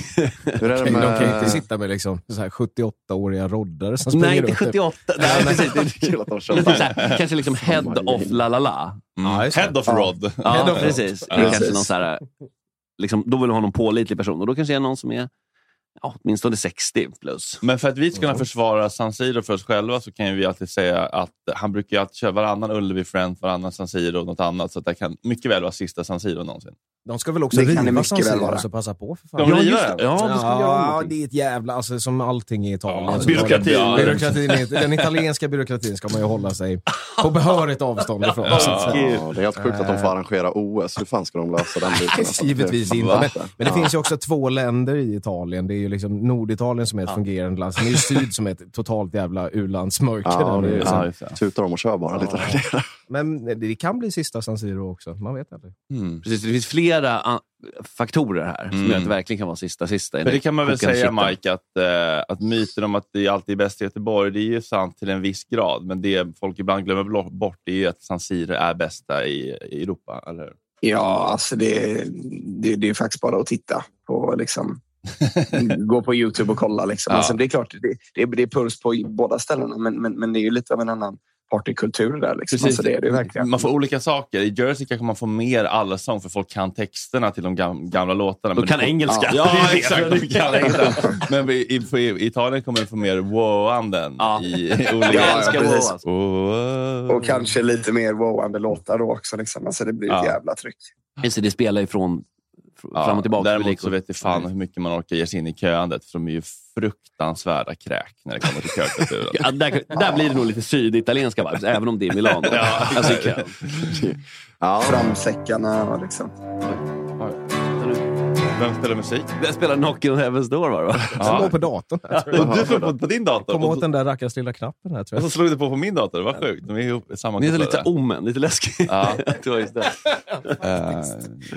Hur är det De kan ju inte sitta med liksom, så här 78-åriga roddare som springer Nej, inte runt. 78. Nej, precis. Det är- Kul att de kör här, kanske liksom head of la la la. Mm. Head of. Rod. Ja, precis. Det är Precis. kanske någon så här, liksom, då vill man ha någon pålitlig person och då kanske det är någon som är ja, åtminstone 60 plus. Men för att vi ska kunna försvara San Siro för oss själva så kan ju vi alltid säga att han brukar ju alltid köra varannan Ullevi Friends, varannan San Siro och något annat. Så att det kan mycket väl vara sista San Siro någonsin. De ska väl också Det riva San väl Siro, vara. så passa på för fan. De riva just det. Ja, det ska vi göra Ja, det är ett jävla, alltså som allting i Italien. Ja, det- Ja. byråkratin är- Den italienska byråkratin ska man ju hålla sig på behörigt avstånd ifrån. Ja. Ja, det är helt sjukt att de får arrangera OS. Hur fan ska de lösa den biten? Alltså, Givetvis inte. Men, men det finns ju också två länder i Italien. Det är ju liksom Norditalien som är ett fungerande land. Sen är ju Syd som är ett totalt jävla u-landsmörker. Ja, där det är- Så- Ja, det. Tutar de och kör bara lite där. Men det kan bli sista San Siro också. Man vet aldrig. Mm. Precis, det finns flera ah, faktorer här som Mm. gör att det verkligen kan vara sista sista. För det kan man väl säga. Mike, att, eh, att myten om att det alltid är bäst i Göteborg, det är ju sant till en viss grad. Men det folk ibland glömmer bort är ju att San Siro är bästa i, i Europa. Eller hur? Ja, alltså det, det, det är faktiskt bara att titta på liksom, gå på Youtube och kolla. Liksom. Ja. Alltså, det är klart, det, det, är, det är puls på båda ställena, men, men, men det är ju lite av en annan partykultur där. Liksom. Alltså, det är det verkligen. Man får olika saker. I Jersey kanske man får mer allsång för folk kan texterna till de gam- gamla låtarna. De kan engelska. Ja, Det är det. exakt. De kan engelska. Men i, i, i Italien kommer du få mer wow-anden Ja. i, i olika... Ja, ja, precis. Wow. Och kanske lite mer wowande låtar då också. Liksom. Alltså, det blir ett Ja. jävla tryck. Just det, det spelar ju från Ja, fram och tillbaka. Däremot så vet jag fan hur mycket man orkar ge sig in i köandet. För de är ju fruktansvärda kräk när det kommer till kökulturen. Ja, där, där blir det nog lite syditalienska vibes, även om det är Milano. alltså, i kön. Ja, Framsäckarna och liksom. Vem spelar musik? Jag spelar Knockin' on Heaven's Door var det va? Den låg på datorn. här, jag. Du slog på, på din dator? Kom och, åt den där rackars lilla knappen här tror och jag. så slog du på på min dator. Vad sjukt. De är ihop Det är sammankopplade. lite omen, lite läskigt. Ja. det var just det. Eh,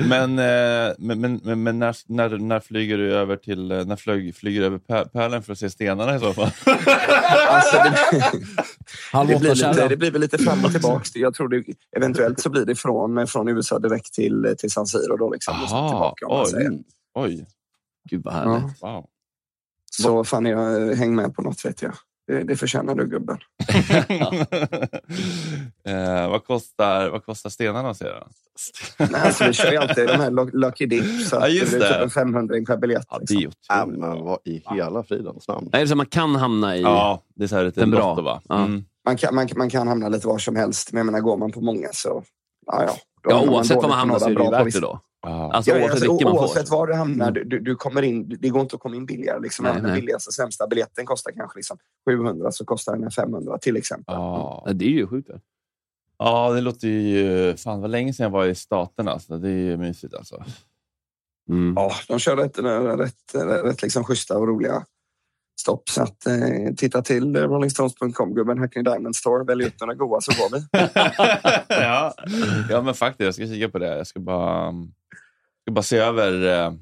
men eh, men, men, men, men när, när, när flyger du över till eh, när flyg, flyger du över Pär- Pärlen för att se stenarna i så fall? Alltså, det, det, blir lite, det blir väl lite fram och tillbaka. Jag tror det, eventuellt så blir det från, från USA direkt till, till San Siro. Då, liksom, och Aha, tillbaka, om man säger. Oj. Gud vad härligt. Ja. Wow. Så fan, jag häng med på något vet jag. Det, det förtjänar du gubben. eh, vad, kostar, vad kostar stenarna att se då? Nej, alltså, vi kör ju alltid de här Lu- Lucky Dip. Så Ja, det blir typ en 500 per biljett. Ja, det liksom. är Ja, otroligt. men vad i hela fridens namn? Är det så man kan hamna i... Ja, det är så här lite Den bra. lotto va? Ja. Mm. Man, kan, man, man kan hamna lite var som helst, men jag menar, går man på många så... Ja, ja, Ja, oavsett var man hamnar så är det ju bra på värt det då. Ja. Alltså Ja, oavsett alltså, vilken man får. oavsett var du hamnar, du, du, du kommer in, det går inte att komma in billigare. Liksom. Nej, Även den billigaste sämsta biljetten kostar kanske liksom 700 så kostar den här 500 till exempel. Ja. Ja, det är ju sjukt. ja, det låter ju... Fan, vad länge sedan jag var i staterna. Så det är ju mysigt alltså. Mm. Ja, de kör rätt, rätt, rätt, rätt liksom schyssta och roliga stopp. Så att, eh, titta till eh, rollingstones.com, gubben Hackney Diamond Store. Välj ut några goa så går vi. ja. ja, men faktiskt. Jag ska kika på det. Jag ska bara, ska bara se över eh,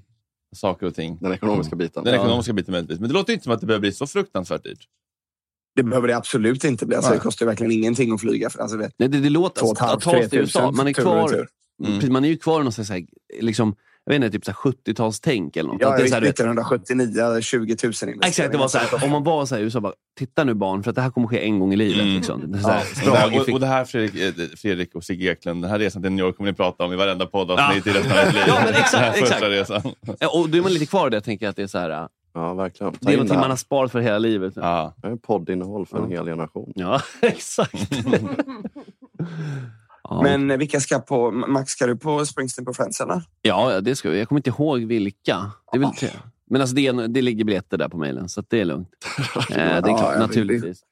saker och ting. Den ekonomiska biten. Den ekonomiska biten möjligtvis. Men det låter inte som att det behöver bli så fruktansvärt dyrt. Det behöver det absolut inte bli. Alltså, det kostar verkligen ingenting att flyga. För, alltså, vet, Nej, det, det låter... Att ta sig till tre USA, tusen man är tur och kvar... Mm. Precis, Man är ju kvar i någonstans så här, liksom, jag vet inte, typ så här 70-talstänk eller något. Ja, Att det är så här, du vet- 1979, 20 000 investeringar. Exakt, det var så här, om man var så här i USA, bara, titta nu barn, för att det här kommer ske en gång i livet. Mm. Liksom. Det här, Och, stram det här, och, och det här Fredrik, eh, Fredrik och Sigge Eklund, den här resan till New York kommer ni prata om i varenda poddavsnitt i resten av ert liv. Ja, men exakt, Den här första exakt. resan. Ja, och då är man lite kvar i det, tänker jag, att det är så här, Ja, verkligen. Ta det är in någonting det man har sparat för hela livet. Ja. Det är poddinnehåll för en hel generation. Ja, exakt. ja. Men vilka ska på... Max, ska du på Springsteen på Friends eller? ja, det ska vi. Jag kommer inte ihåg vilka. Det är väl tre. Men alltså det, det ligger biljetter där på mejlen, så det är lugnt. eh, det är klart, ja, naturligtvis.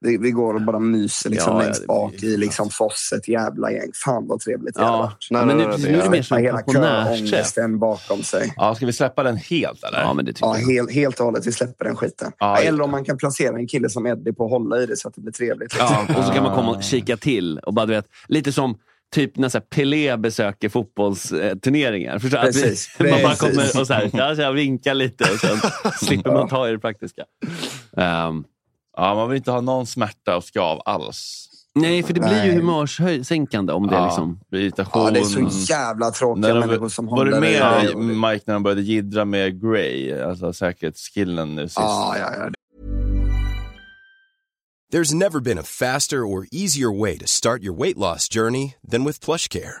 Vi, vi går och bara myser liksom Ja, längst det bak i liksom Foss, ett jävla gäng. Fan vad trevligt det Ja. hade varit. Nej, men nu, precis, det är det är- mer som Med en hela köångesten bakom sig. ja, ska vi släppa den helt eller? Ja, men det Ja, helt, helt och hållet. Vi släpper den skiten. Ja, Eller om man kan placera en kille som Eddie på att hålla i det så att det blir trevligt. Ja, och så kan man komma och kika till. Och bara, du vet, lite som typ när så här, Pelé besöker fotbollsturneringar. Förstår? Att vi- Precis, Man bara precis. kommer och så här, ja, så jag vinkar lite och sen slipper man ta i det praktiska. Ehm, Ja, man vill inte ha någon smärta och skav alls. nej, för det blir ju Nej. humörssänkande om det Ja, liksom... irritation. Ja, det är så jävla tråkiga När människor de, som var du håller med i i, det. Mike när de började jiddra med Grey, alltså säkerhetsskillen nu sist? Ja, ja, ja. There's never been a faster or easier way to start your weight loss journey than with PlushCare.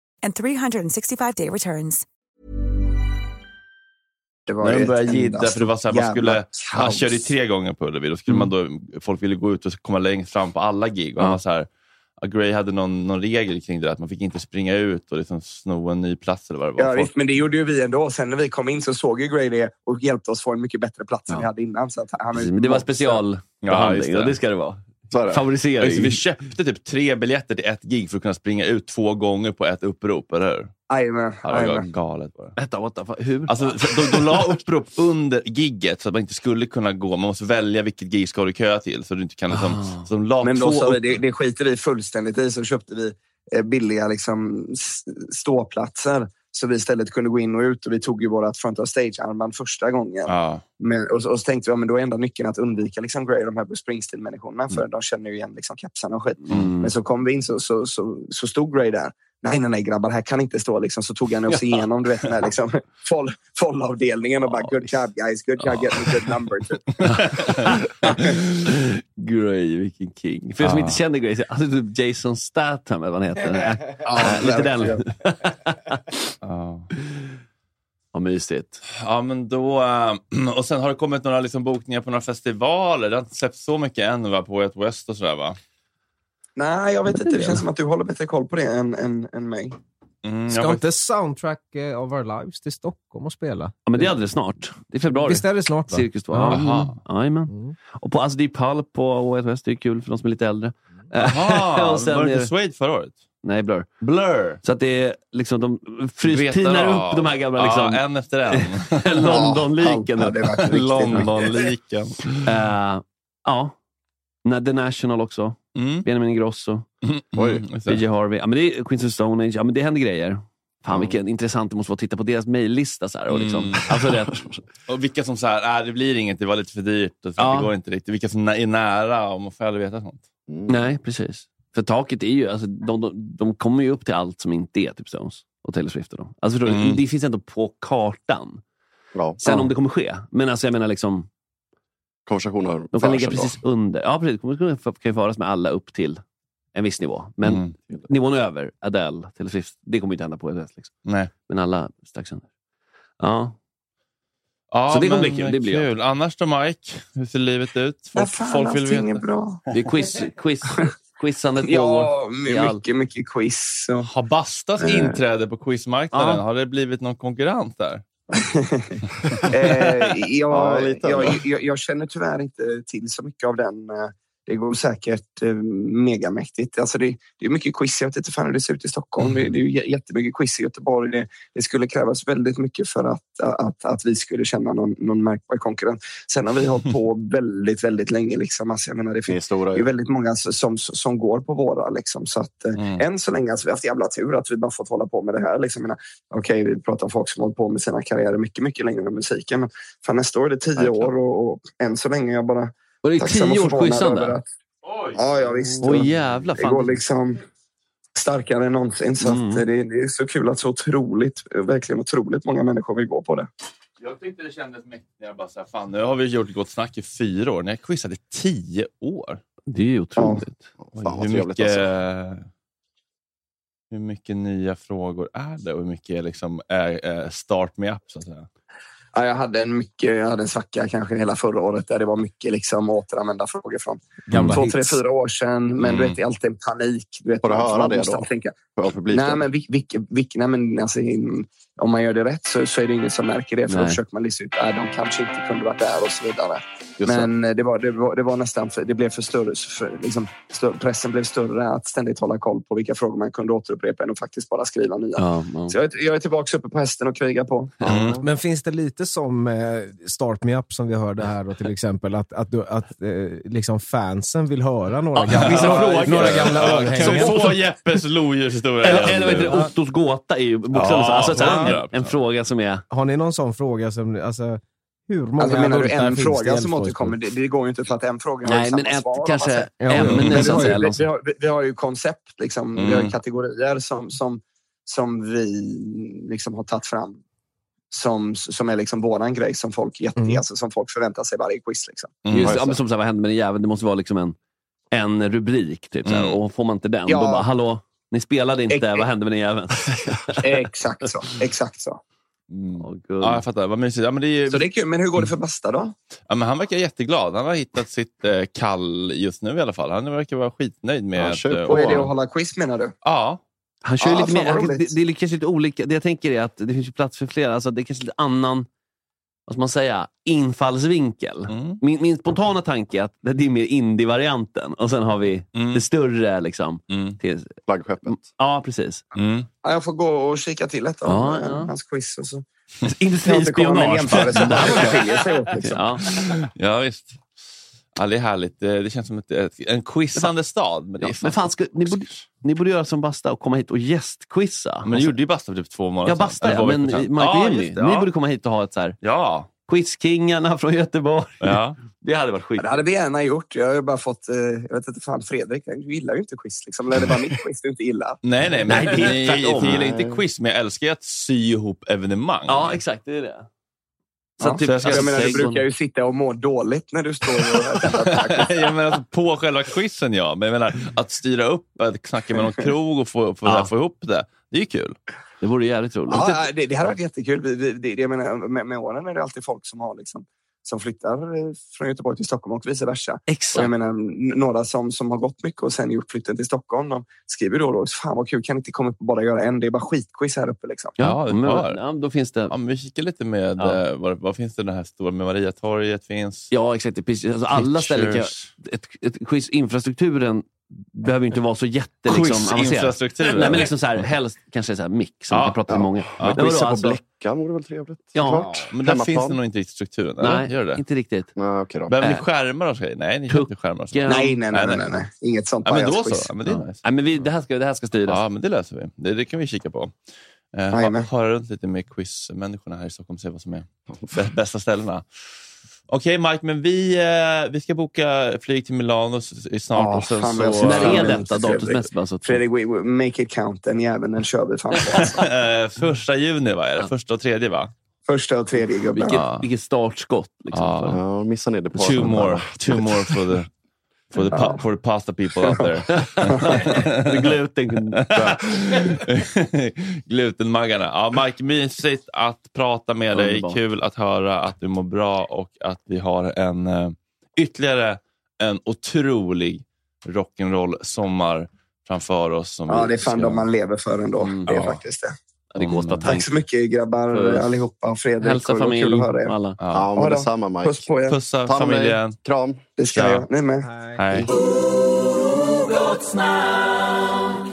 and 365-day returns. Det När de började enda för det var så här, man skulle, han körde tre gånger på Ullevi, då skulle man då, folk ville gå ut och komma längst fram på alla gig. Och han var så här, ja, Gray hade någon, någon regel kring det där, att man fick inte springa ut och liksom sno en ny plats eller vad det var. Ja, Folk- visst, men det gjorde ju vi ändå. Sen när vi kom in så såg ju Gray det och hjälpte oss få en mycket bättre plats än vi hade innan. Så att han Men det var specialbehandling och det ska det vara. Favorisering. Just det, vi köpte typ tre biljetter till ett gig för att kunna springa ut två gånger på ett upprop, eller hur? Jajamän. Ja, det var jajamän. galet bara. Vänta, what the fuck? Hur? Alltså, de, de la upprop under gigget så att man inte skulle kunna gå. Man måste välja vilket gig ska du köa till. Så du inte kan liksom, Ah. så de la Men två då sa vi, det, det skiter vi fullständigt i. Så köpte vi eh, billiga liksom, ståplatser. Så vi istället kunde gå in och ut. Och vi tog ju vårt front of stage-armband första gången. Ja. Men, och, så- och så tänkte vi, ja, men då är enda nyckeln att undvika liksom, Grey, de här Bruce Springsteen-människorna. För de känner ju igen liksom, kepsarna och skit. Mm. Men så kom vi in så, så, så, så stod Grey där. Nej, nej, nej grabbar, här kan inte stå. Liksom. Så tog han oss igenom du vet, den här liksom, foll, follavdelningen och bara good job guys, good job getting a good number. Typ. Gray, vilken king. För er som inte känner Gray, så- alltså typ Jason Statham eller vad han heter. Äh, Lite den. Vad mysigt. Ja, men då... äh, Och sen har det kommit några liksom bokningar på några festivaler. Det har inte släppts så mycket än va, på Way West och sådär va? Nej, jag vet inte. Det känns som att du håller bättre koll på det än, än, än mig. Mm, jag Ska har inte Soundtrack eh, of Our Lives till Stockholm och spela? Ja, men det är alldeles snart. Det är februari. Visst är det snart? Va? Cirkus 2. Ja. Jaha. Jajamän. Och på, alltså det är Pulp på Way West. Det är kul för de som är lite äldre. Jaha, var det är inte Suede förra året? Nej, Blur. Blur! Så att det är liksom, de frys, tinar upp de här gamla liksom, Ja, en efter en. London-liken. Ja, det London-liken. Ja. Na- The National också. Mm. Benjamin Ingrosso. Oj, just det. PJ Harvey. Ja, men det är Queens of Stone Age. Ja, men det händer grejer. Fan vilken intressant det måste vara att titta på deras mejllista. så här Och liksom, Mm. alltså rätt. Och vilka som säger äh, det blir inget, det var lite för dyrt. Och så Ja. Det går inte riktigt. Vilka som är nära, och man får aldrig veta sånt. Nej, precis. För taket är ju, alltså, de, de, de kommer ju upp till allt som inte är typ Stones och Taylor Swift. Och dem. Alltså, förstår? Mm. Det finns ändå på kartan. Ja. Sen Ja. om det kommer ske. Men alltså, jag menar liksom, Konversationer de kan ligga precis under. Ja, precis. De kommer- kan ju föras med alla upp till en viss nivå. Men Mm. nivån över, Adele, Taylor Swift, det kommer ju inte hända på ett liksom. Nej. Men alla strax under. Ja, Ja, Så det kommer bli kul, det blir jag. kul. Annars då Mike? Hur ser livet ut? Folk, fan, folk vill veta. är bra. det är quiz, quiz, quizandet Ja, mycket, mycket quiz. Och... Har Bastas Eh. inträde på quizmarknaden, Ja. har det blivit någon konkurrent där? Eh, Ja, jag, lite jag, jag, jag känner tyvärr inte till så mycket av den. Det går säkert eh, megamäktigt. Alltså det, det är mycket quiz. Jag vet inte fan hur det ser ut i Stockholm. Det, det är jättemycket quiz i Göteborg. Det, det skulle krävas väldigt mycket för att, att, att vi skulle känna någon, någon märkbar konkurrent. Sen har vi hållit på väldigt, väldigt länge. Liksom. Alltså jag menar, det är finns stora det är ju. väldigt många som, som går på våra. Liksom. Så att, eh, Mm. Än så länge har vi haft jävla tur att vi bara fått hålla på med det här. Liksom. Menar, Okej, vi pratar om folk som hållit på med sina karriärer mycket, mycket längre än musiken. Men för nästa år är det tio år och, och än så länge jag bara Och det tio års quizande. Ja, ja visst. Åh jävlar. det går Fan. liksom starkare än någonsin. Så Mm. att det, det är så kul att så otroligt, verkligen otroligt många människor vill gå på det. Jag tyckte det kändes mäktigt jag bara sa, fan nu har vi gjort Gott Snack i fyra år. När jag quizade i tio år. Det är ju otroligt. Oj, Fan, hur, mycket, alltså. hur mycket nya frågor är det och hur mycket liksom, är, är start me up så att säga? Ja, jag hade en mycket, jag hade en svacka kanske hela förra året där det var mycket liksom återanvända frågor från Gamla två, hits. tre, fyra år sedan. Men du vet, det är alltid en panik. Du vet, Får du höra det då? Tänka, nej, men, vilk, vilk, vilk, nej, men alltså, om man gör det rätt så, så är det ingen som märker det. För då försöker man lista ut att de kanske inte kunde varit där och så vidare. Men eh, det var, det, var, det var nästan för, det blev för större. För, liksom, större. Pressen blev större att ständigt hålla koll på vilka frågor man kunde återupprepa än att faktiskt bara skriva nya. Ja, ja. Så jag, är- jag är tillbaka uppe på hästen och krigar på. Mm. Men finns det lite som eh, Start Me Up som vi hörde här då, till exempel, att, att, du, att eh, liksom fansen vill höra några gamla, vissa några, gamla örhängen? få Jeppes lodjurshistoria? Eller, eller? Ottos gåta är ju bokstavligt Ja, så. Alltså, en, en fråga som är... Har ni någon sån fråga som, alltså, hur många Alltså, menar du en fråga som återkommer? Det, det går ju inte för att en fråga har Nej, samma men ett, svar. kanske. Ja, ämne så att har säga. vi, har, vi har ju koncept, liksom, vi har Mm. kategorier som, som, som vi liksom har tagit fram. Som, som är liksom våran grej som folk, jätte, Mm. alltså, som folk förväntar sig varje quiz. Liksom. Mm, Just, ja, men som så här, vad hände med den jäveln? Det måste vara liksom en, en rubrik. Typ, så här, Mm. Och får man inte den, Ja. då bara hallå, ni spelade inte, Ex- vad hände med den jäveln? Exakt så. Exakt så. Mm. Gud. Ja, jag fattar. Vad mysigt. Ja, men det är, så det är kul. Men hur går det för Basta då? ja, men han verkar jätteglad. Han har hittat sitt eh, kall just nu i alla fall. Han verkar vara skitnöjd med... Ja, att, kör eh, på. Och är det att hålla quiz menar du? Ja. Han kör ju Ja, lite mer, det, det är kanske lite olika. Det jag tänker är att det finns ju plats för flera. Alltså, det är kanske lite annan vad ska man säga, infallsvinkel. Mm. Min, min spontana tanke är att det är mer indie-varianten och sen har vi Mm. det större. Liksom, Mm. till, Flaggskeppet. ja, precis. Mm. Ja, jag får gå och kika till ett av Ja, eh, ja. hans quiz. Och så. Industrispionage. Det här skiljer sig åt. Liksom. Ja. Ja, visst. Ja, det är härligt. Det, det känns som ett, ett, en quizande stad. Men, det Ja, men fan, ska, ni, borde, ni borde göra som Basta och komma hit och gästquizza. men det gjorde ju Basta för typ två månader Ja, Basta ja, men och ja, Jimmy. det, Ni ja. borde komma hit och ha ett så här Ja. Quizkingarna från Göteborg. ja. Det hade varit skit. Ja, det hade vi gärna gjort. Jag har ju bara fått... Eh, jag vet inte fan, Fredrik, du gillar ju inte quiz. Liksom. Eller är det bara mitt quiz du inte gillar? Nej, nej, men Nej, det är tvärtom. ni gillar inte quiz, men jag älskar ju att sy ihop evenemang. Ja, exakt. Det är det. Så Ja. typ, Så jag ska Jag menar, du brukar ju sitta och må dåligt när du står och... jag menar, alltså, på själva quizen, ja. Men jag menar, att styra upp, att snacka med någon krog och få, få, Ja. få ihop det, det är ju kul. Det vore jävligt roligt. ja, det, det här har varit jättekul. Vi, vi, det, jag menar, med, med åren är det alltid folk som har liksom, som flyttar eh, från Göteborg till Stockholm och vice versa. Och Exakt. jag menar, några som, som har gått mycket och sen gjort flytten till Stockholm, de skriver då och då, fan vad kul, kan inte komma upp och bara göra en? Det är bara skitquiz här uppe. Liksom. Ja, det men, ja, då finns det... Ja, men vi kikar lite med, Ja. eh, vad, vad finns det den här stora med Mariatorget finns. Ja, exakt. Det. Alltså, alla ställen kan, ett, ett quiz, infrastrukturen behöver inte vara så jätte liksom, avancerad. Nej, men liksom så här, helst kanske så här mix, som Ja, man kan prata med ja. många. Ja. Men Quizza på alltså- Bleckan vore väl trevligt? Ja. såklart. Men där Hemmaplan. finns det nog inte riktigt strukturen? Nej, Gör det? inte riktigt. Nej, okej då. Behöver ni Äh. skärmar och grejer? Nej, ni köper inte skärmar. Nej, nej, nej, Nej, nej, nej. nej. Inget sånt Ja, men då så. Ja, men det är nice. Nej, men vi, det, här ska, det här ska styras. Ja, men det löser vi. Det, det kan vi kika på. Eh, höra runt lite med quizmänniskorna här i Stockholm och se vad som är bä- bästa ställena. Okej Mike, men vi, eh, vi ska boka flyg till Milano snart. Ja, och sen fan, så, När är detta det, Fredrik. datumsmässigt? Bara så att- Fredrik, we, we, make it count. Den jäveln, den kör vi fan. Alltså. Eh, första juni, va? Är det? Första och tredje, va? Första och tredje gubben. Vilket, Ja. vilket startskott. Liksom, Ja. för- Ja, missar ni det på Two more, two more for the, for the, pa- for the pasta people out there. Gluten. Glutenmaggarna. Ja, Mike, mysigt att prata med dig. Kul att höra att du mår bra och att vi har en eh, ytterligare en otrolig rock'n'roll sommar framför oss. Som Ja, det är fan ska- de man lever för ändå. Mm. det är Ja. faktiskt det. Det går att Tack så mycket grabbar Puss. allihopa. Fredrik, Hälsa och det var familj. kul att höra er. Alla. Ja. Ja, men detsamma Mike. Puss på er. Pussa Ta familjen. Kram. Det ska Ja. jag. Ni med. Hej.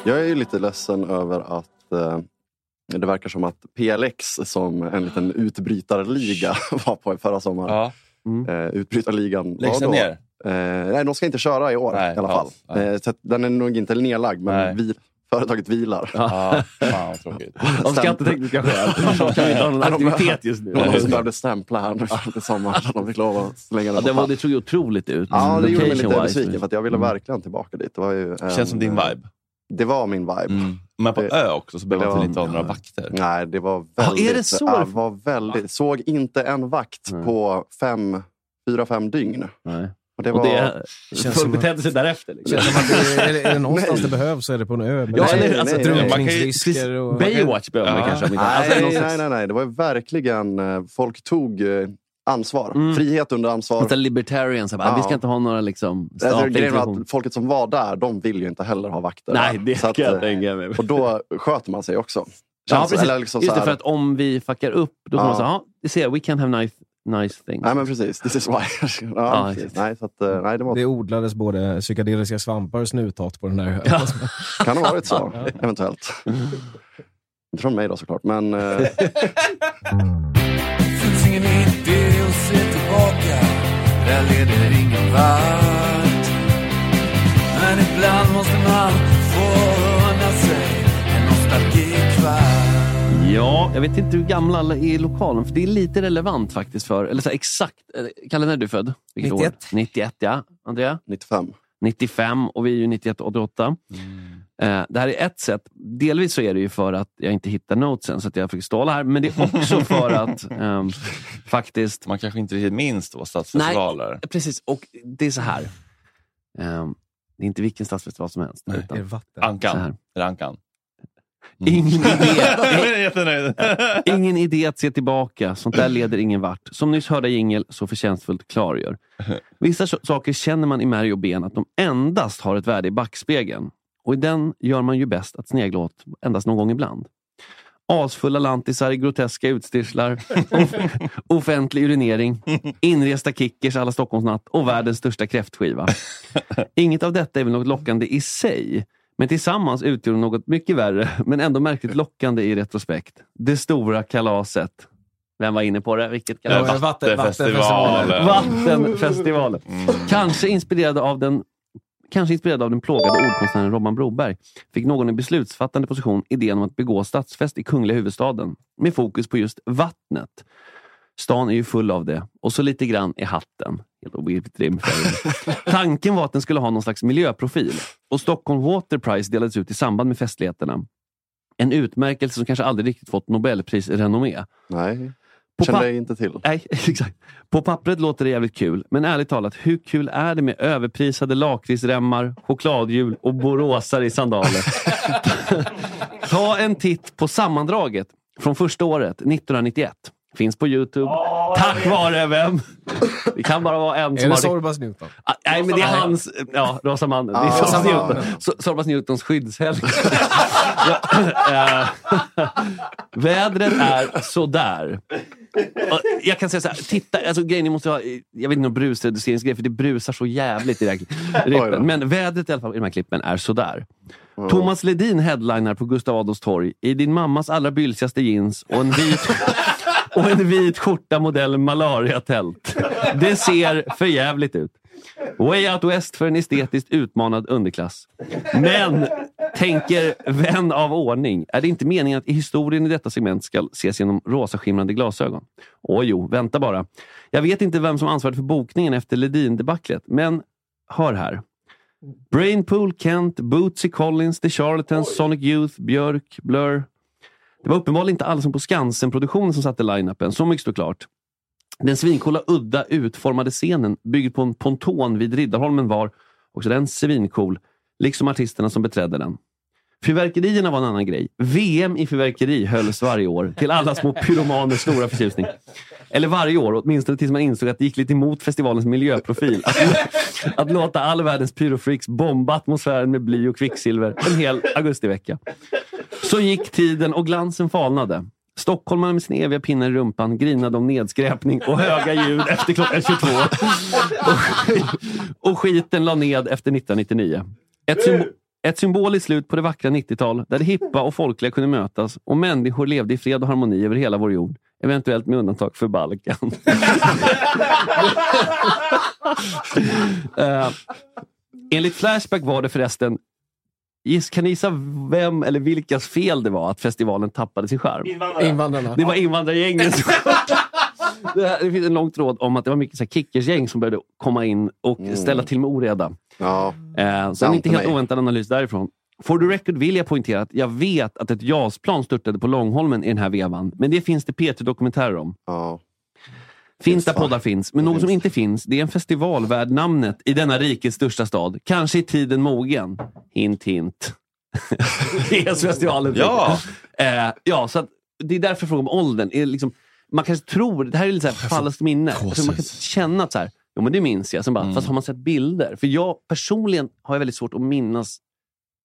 Jag är ju lite ledsen över att eh, det verkar som att PLX som en liten utbrytarliga var på förra sommaren. Ja. Eh, utbrytarligan Läggs var den då... ner? Eh, nej, de ska inte köra i år Nej, i alla fall. Eh, den är nog inte nedlagd, men Nej. vi, företaget vilar. Ja, fan vad tråkigt. Av skattetekniska skäl så kan inte ha någon Ja, de- aktivitet just nu. De behövde stämpla här nu fram i sommar så de fick lov att slänga Ja, den det, på var, det såg ju otroligt ut. Ja, det gjorde mig lite besviken för jag ville verkligen tillbaka dit. Det var ju en, Känns som din vibe. Det var min vibe. Mm. Men på Det- ö också så behöver det man inte ha några vakter. Nej, det var Ja, är väldigt... det så? Ja, var väldigt såg inte en vakt på fem, fyra, fem dygn. Nej. Och det Och var... det Känns folk betedde sig därefter. Liksom. Det, är, det, är det någonstans det behövs så är det på en ö. Ja, det är- eller, alltså, nej, drunkningsrisker och... Baywatch behöver man Ja. kanske. inte- Alltså, nej, nej, nej, nej, det var ju verkligen... eh, Folk tog eh, ansvar. Mm. Frihet under ansvar. Något där libertarian, så här, bara, Ja. vi ska inte ha några liksom, Alltså, folket som var där, de vill ju inte heller ha vakter. Nej, det Så att, kan jag eh, tänka mig. Och då sköter man sig också. Ja, precis. liksom Just det, för att om vi fuckar upp, då får Ja. man säga, ja, du ser, we can have nice, nice things. Nej men precis, this is why. ja, Ja, precis. exakt. Nej, så att, eh, nej, det var, Det odlades både psykedeliska svampar och snuthat på den här ön. kan ha varit så, eventuellt. Inte från mig då såklart, men... eh, Finns ingen idé att se tillbaka Där leder ingen vart Men ibland måste man få Ja, jag vet inte hur gamla alla är i lokalen, för det är lite relevant faktiskt för, eller så här, exakt, eh, Kalle när är du född? Vilket 91. År? 91 ja. Andrea? 95. 95 och vi är ju 91 88. Eh, det här är ett sätt, delvis så är det ju för att jag inte hittar notesen så att jag fick ståla här, men det är också för att ehm, faktiskt... Man kanske inte minns två stadsfestivaler. Precis, och det är så här. Ehm, det är inte vilken stadsfestival som helst. Nej. utan Är det vatten? Ankan. Är det Ankan? Ingen idé. Ingen idé att se tillbaka, sånt där leder ingen vart. Som nyss hörda jingel så förtjänstfullt klargör. Vissa saker känner man i märg och ben att de endast har ett värde i backspegeln. Och i den gör man ju bäst att snegla åt endast någon gång ibland. Asfulla lantisar i groteska utstyrslar, off offentlig urinering, inresta kickers alla Stockholmsnatt och världens största kräftskiva. Inget av detta är väl något lockande i sig, men tillsammans utgör de något mycket värre, men ändå märkligt lockande i retrospekt. Det stora kalaset. Vem var inne på det? Vilket Ja, kalas? vatten- Vattenfestivalen. Vattenfestivalen. Kanske inspirerad av den Kanske inspirerad av den plågade ordkonstnären Robban Broberg fick någon i beslutsfattande position idén om att begå stadsfest i kungliga huvudstaden med fokus på just vattnet. Stan är ju full av det och så lite grann i hatten. Helt obegripligt rim. Tanken var att den skulle ha någon slags miljöprofil och Stockholm Water Prize delades ut i samband med festligheterna. En utmärkelse som kanske aldrig riktigt fått Nobelprisrenommé. nej, På kände pa- jag inte till. Nej, exakt. På pappret låter det jävligt kul, men ärligt talat, hur kul är det med överprisade lakritsremmar, chokladhjul och boråsare i sandaler? Ta en titt på sammandraget från första året, 1991. Finns på Youtube. Tack vare vem? Det kan bara vara en som Är det. Sorbas Newton? Ah, Nej, men det är hans... Ja, Rosa mannen. Det är Ah, Sorbas Newton. Sorbas Newtons skyddshelg. Eh, Vädret är sådär. Och Jag kan säga så här, titta, alltså grejen ni måste ha, jag vet inte om brusreduceringsgrej, för det brusar så jävligt i det här klippen. Men vädret i alla fall i de här klippen är sådär. Thomas Ledin headlinar på Gustav Adolfs torg i din mammas allra bylsigaste jeans och en vit, och en vit skjorta modell malaria-tält. Det ser för jävligt ut. Way out west för en estetiskt utmanad underklass. Men, tänker vän av ordning, är det inte meningen att historien i detta segment ska ses genom rosa skimrande glasögon? Åh jo, vänta bara. Jag vet inte vem som ansvarade för bokningen efter Ledin-debaclet, men hör här. Brainpool, Kent, Bootsy Collins, The Charlatans, Sonic Youth, Björk, Blur. Det var uppenbarligen inte alls som på Skansen-produktionen som satte line-upen, så mycket står klart. Den svincoola, udda, utformade scenen byggd på en ponton vid Riddarholmen var också den svincool, liksom artisterna som beträdde den. Fyrverkerierna var en annan grej. VM i fyrverkeri hölls varje år till alla små pyromaners stora förtjusning. Eller varje år, åtminstone tills man insåg att det gick lite emot festivalens miljöprofil. Att, att låta all världens pyrofreaks bomba atmosfären med bly och kvicksilver en hel augustivecka. Så gick tiden och glansen falnade. Stockholmarna med sin eviga pinne i rumpan grinade om nedskräpning och höga ljud efter klockan 22. Och, och skiten la ned efter 1999. Ett, symbo ett symboliskt slut på det vackra 90-tal där det hippa och folkliga kunde mötas och människor levde i fred och harmoni över hela vår jord. Eventuellt med undantag för Balkan. uh, enligt Flashback var det förresten Giss, kan ni gissa vem eller vilkas fel det var att festivalen tappade sin charm? Invandrarna. Det var invandrargängens det, här, det finns en lång tråd om att det var mycket så här kickersgäng som började komma in och Mm. ställa till med oreda. Ja, Eh, så en inte helt mig. oväntad analys därifrån. For the record vill jag poängtera att jag vet att ett JAS-plan störtade på Långholmen i den här vevan. Men det finns det P3-dokumentärer om. Ja. Finns där poddar finns. Men något som inte finns, det är en festival värd namnet i denna rikets största stad. Kanske i tiden mogen. Hint, hint. ES-festivalen. Ja. Eh, ja, så att, det är därför jag frågar om åldern. Är liksom, man kanske tror, det här är lite så här falskt minne. Alltså, man kan känna att så här, jo, men det minns jag. Sen bara, Fast har man sett bilder? För jag personligen har jag väldigt svårt att minnas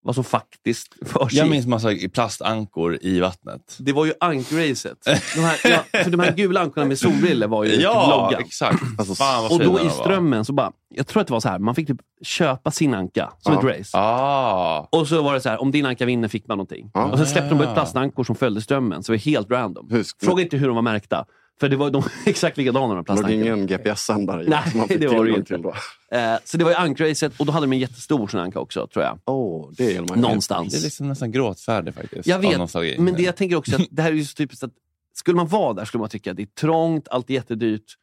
vad som faktiskt för sig. Jag minns massa plastankor i vattnet. Det var ju ankracet. De här, ja, för de här gula ankorna med solbrillor var ju Ja, loggan. exakt. Alltså, Fan vad Och då i strömmen så bara, jag tror att det var så här, man fick typ köpa sin anka som Ja. ett race. Ah. Och så var det så här, om din anka vinner fick man någonting. Ja. Och sen släppte de ut plastankor som följde strömmen, så det var helt random. Hur- Fråga inte hur de var märkta. För det var de exakt likadana de Det plastankorna. ingen GPS-sändare Nej, som man fick det var det inte. då. Eh, så det var ju ankracet och då hade de en jättestor sån anka också, tror jag. Åh, det ju. Någonstans. Det är liksom nästan gråtfärdig faktiskt. Jag vet, men det jag tänker också att det här är ju så typiskt att skulle man vara där skulle man tycka att det är trångt, allt är jättedyrt.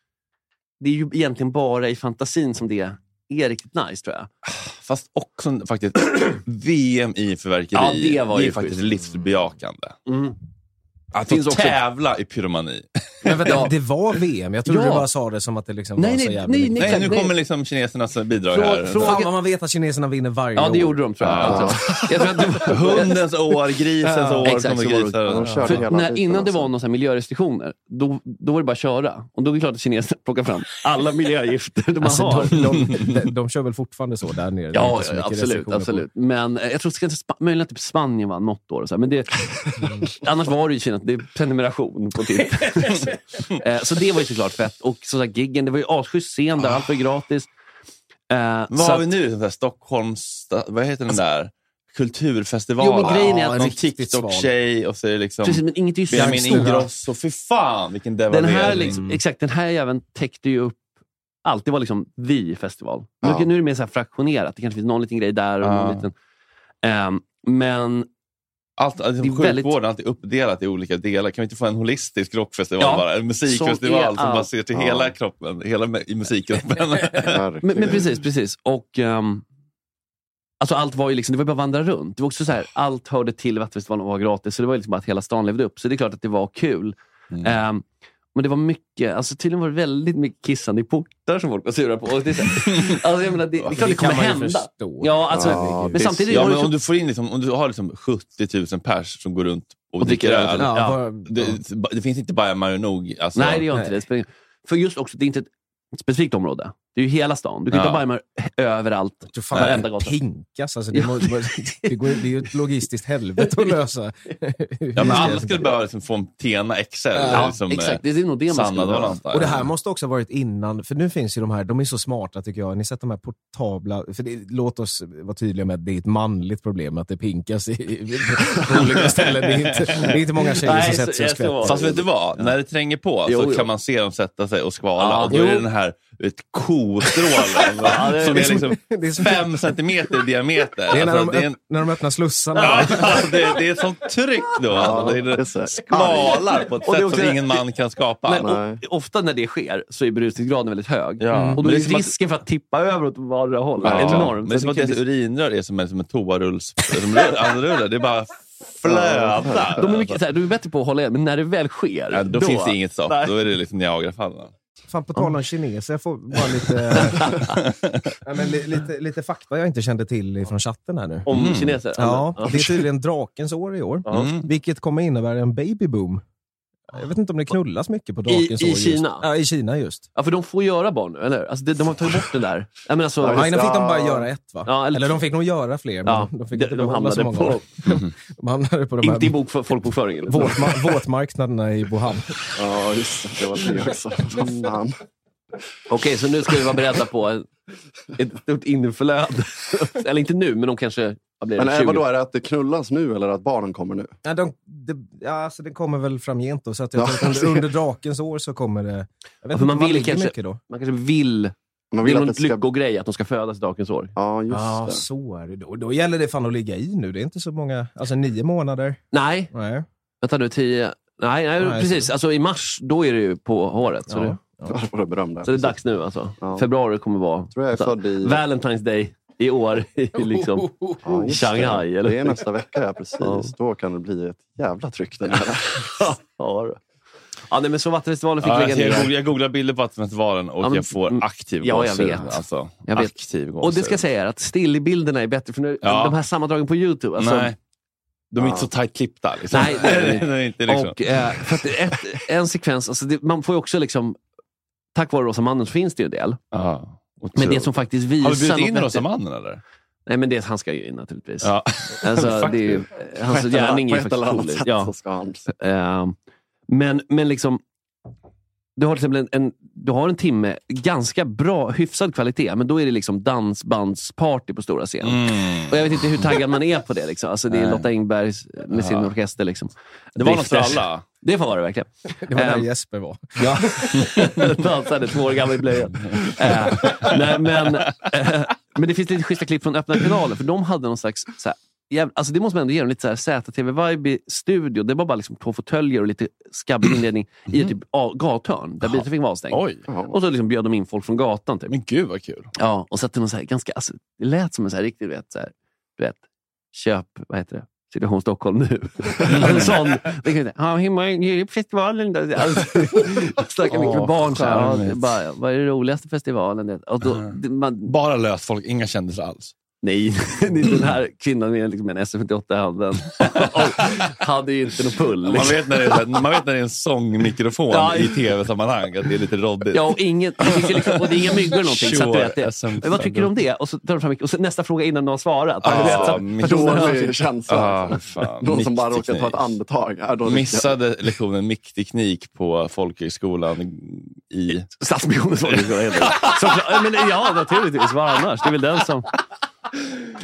Det är ju egentligen bara i fantasin som det är riktigt nice tror jag. Fast också faktiskt VM i förverkeri. Ja, det var ju är faktiskt livsbejakande. Mm. Att Finns också- tävla i pyromani. Men vänta, Ja. det var VM? Jag trodde Ja. du bara sa det som att det liksom Nej, var nej, så jävla nej, nej. Nej, exakt, nu nej. kommer liksom kinesernas bidrag Frå- här. frå- Fan vad man vet att kineserna vinner varje Ja, år. det gjorde de tror jag. Ja. Alltså, jag tror att var, Hundens år, grisens Ja, år. exakt, grisar. Ja, de för när, innan det alltså. var några miljörestriktioner, då, då var det bara att köra. Och då är det klart att kineserna plockar fram alla miljögifter de Alltså, har. de, de, de, de kör väl fortfarande så där nere? Ja, ja, absolut. på- absolut. Men eh, jag tror att typ Spanien vann något år. Men det, annars var det ju i Kina det är prenumeration på titt. Eh, så det var ju såklart fett. Och så där, giggen, det var ju asschysst scen där, allt var gratis. Eh, Vad har vi att- nu? Där Stockholms... Vad heter den där? Kulturfestival. Jo, men grejen är att- Någon riktigt TikTok-tjej och så är det liksom... Precis, men inget är ju Benjamin. Ingrosso. Fy fan vilken Den devalvering. här, liksom, exakt, den här jäveln täckte ju upp allt. Det var liksom vi festival. Ja. Nu, nu är det mer så här fraktionerat. Det kanske finns någon liten grej där och Ja. någon liten... Ehm, men Allt, alltså, Det är väldigt- sjukvården är alltid uppdelat i olika delar. Kan vi inte få en holistisk rockfestival Ja, bara? En musikfestival som som, allt. ser till Ja. hela kroppen, hela i musikkroppen. Men, men precis, precis. Och, ehm, alltså allt var ju liksom, det var bara att vandra runt. Det var också så här, allt hörde till Vattenfestivalen och var gratis. Så det var liksom bara att hela stan levde upp. Så det är klart att det var kul. Mm. Ehm, men det var mycket, alltså tydligen var det väldigt mycket kissande i portar som folk var sura på. Och det, är så här, alltså jag menar, det, det är klart det kommer kan man ju hända. förstå. Ja, alltså, Ja, men samtidigt ja, men om du får in liksom, om du har liksom 70 000 pers som går runt och, Och dricker öl. Ja, Ja. Det, det finns inte bara Mario nog. Alltså, Nej, det gör inte Nej. det. För just också, det är inte ett specifikt område. Det är ju hela stan. Du kan Ja. inte bara överallt. Tror fan Varenda det gata. pinkas. Alltså, det, må, det, går, det är ju ett logistiskt helvete att lösa. Ja, men alla skulle behöva liksom få en Tena XL. Ja, liksom, exakt. Det är nog det man skulle behöva. Och det här måste också ha varit innan, för nu finns ju de här, de är så smarta tycker jag. Ni sett de här portabla, för det, låt oss vara tydliga med att det är ett manligt problem att det pinkas i, i, på olika ställen. Det är inte, det är inte många tjejer Nej, som sätter sig och skvätter. Fast vet du vad? När det tränger på Jo, så jo. kan man se dem sätta sig och skvala. Ja, och då är det jo. den här ett kostrålen Ja, det är som är som- liksom det är som- fem centimeter i diameter. Det är när, Alltså, de, det, är en, när de öppnar slussarna. ja, det, det är ett sånt tryck då. Ja, det är skvalar på ett Och sätt också- som ingen man kan skapa. Nej, och, ofta när det sker så är berusningsgraden väldigt hög. Ja. Och Men då det är som att- risken för att tippa över åt vardera håll Ja, enorm. Men det är Så som att deras urinrör är som en, som en toarulls... Som rullar. Det är bara flödar. de är, mycket, så här, de är bättre på att hålla igen, men när det väl sker, Ja, då, finns det inget stopp. Då är det liksom Niagarafallen. Fan, på tal om kineser, jag får bara lite, ja, men li, lite, lite fakta jag inte kände till från chatten här nu. Om kineser? Ja, det är tydligen drakens år i år, Mm. vilket kommer innebära en babyboom. Jag vet inte om det knullas mycket på drakens I just. Kina? Ja, i Kina just. Ja, för de får göra barn nu, eller Alltså, de, de har tagit bort det där. Ja, men alltså, Ja, innan fick de bara göra ett va? Ja, eller- eller, de fick nog göra fler, men Ja, de fick de- inte de behålla så hamnade många. på- de hamnade på de inte i här bokför, folkbokföringen. våtma- våtmarknaderna i Wuhan. Ja, just det. Var det också. Okej, så nu ska vi vara beredda på ett, ett stort inflöde. eller inte nu, men de kanske... Men är, 20? vadå, är det att det knullas nu eller att barnen kommer nu? Ja, de, det, ja, alltså, det kommer väl framgent då, så att jag Ja, tror att under, under drakens år så kommer det... Jag vet för inte man vill kanske- mycket då. Man kanske vill... Man Det vill är att någon det ska... lyckogrej att de ska födas i Drakens år. Ja, just Ja, det. så är det. Då, då gäller det fan att ligga i nu. Det är inte så många, alltså nio månader. Nej, Nej. vänta nu, tio... Nej, nej, Nej, precis. Alltså, I mars, då är det ju på håret. Så, Ja. det, Ja. får det där. så det är dags nu alltså. Ja. Februari kommer vara... tror jag är född i... Valentine's Day i år i liksom, Ja, Shanghai. det. Eller? det är nästa vecka, ja, precis. Ja. Då kan det bli ett jävla tryck där nere. ja, då. ja, nej, men så Vattenfestivalen fick Ja, lägga jag, ner. googlar, jag googlar bilder på Vattenfestivalen och Ja, men- jag får aktiv Ja, jag gåshud. vet. Alltså, Jag vet. Aktiv gåshud. Och det ska jag säga är att stillbilderna är bättre, för nu, Ja. de här sammandragen på Youtube. Alltså, Nej, de är inte så tajt klippta. Liksom. Nej, det är det inte. Liksom. Och, eh, för ett, en sekvens, alltså det, man får ju också liksom, tack vare Rosa Mannen så finns det ju en del. Ja, Men det som faktiskt visar... Har vi bjudit in bättre- Rosa Mannen eller? Nej, men det, han ska ju in naturligtvis. Ja. Alltså, det är ju, hans gärning är faktiskt cool. Ja. så ska han... Eh, men, men liksom, du har till exempel en, en, du har en timme, ganska bra, hyfsad kvalitet, men då är det liksom dansbandsparty på stora scen. Mm. Och jag vet inte hur taggad man är på det. Liksom. Alltså, det är. Lotta Engberg med sin Ja. orkester. Liksom. Det var något för Drifters. alla. Det var det verkligen. Det var där Ehm, Jesper var. Ja. Dansade två år gammal i blöjan. Nej, men, eh, men det finns lite schyssta klipp från öppna kanalen, för de hade någon slags... Så här, jäv, alltså det måste man ändå ge dem, lite ZTV-vibe i studio. Det var bara liksom två fåtöljer och lite skabbig inredning i ett typ a- gathörn där biltrafiken var avstängd. Oj. Och så liksom bjöd de in folk från gatan. Typ. Men gud vad kul. Ja, och satte någon så här, ganska, alltså, det lät som en så här riktigt, du vet, så här, du vet, köp, vad heter det? Situation Stockholm nu. en sån. Ja, hur många- hur är festivalen då? Alltså, snackar mycket med barn. Så här, bara, vad är det roligaste festivalen? Och då, det, man, Bara löst folk, inga kändisar alls. Nej, den här kvinnan med liksom en SM58 i handen hade ju inte någon pull. Man Liksom. vet när det är, man vet när det är en sångmikrofon Ja. i tv-sammanhang, att det är lite råddigt. Ja, och, ingen, det finns liksom, och det är inga myggor eller någonting. så att du vet, det, SM. vad tycker du om det? Och så tar du fram och så nästa fråga innan de har svarat. Ah, Dålig känsla. Ah, fan. Någon som bara råkar ta ett andetag. Då Missade lektionen mickteknik på folkhögskolan i... Stadsmissionens folkhögskola heter det. Ja, men, ja, naturligtvis. Vad annars? Det är väl den som...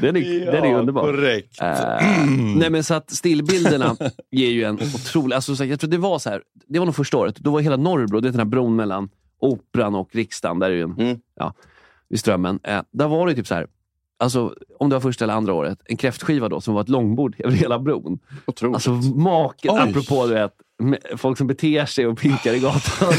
Den är, den är underbar. korrekt. Eh, nej, men så att stillbilderna ger ju en otrolig... Alltså, jag tror det var så här, det var nog första året. Då var hela Norrbro, det är den här bron mellan Operan och riksdagen, där är ju en, Mm. ja, vid Strömmen. Eh, där var det typ så här, alltså, om det var första eller andra året, en kräftskiva då som var ett långbord över hela bron. Otroligt. Alltså maken, Oj. apropå du vet, folk som beter sig och pinkar i gatan.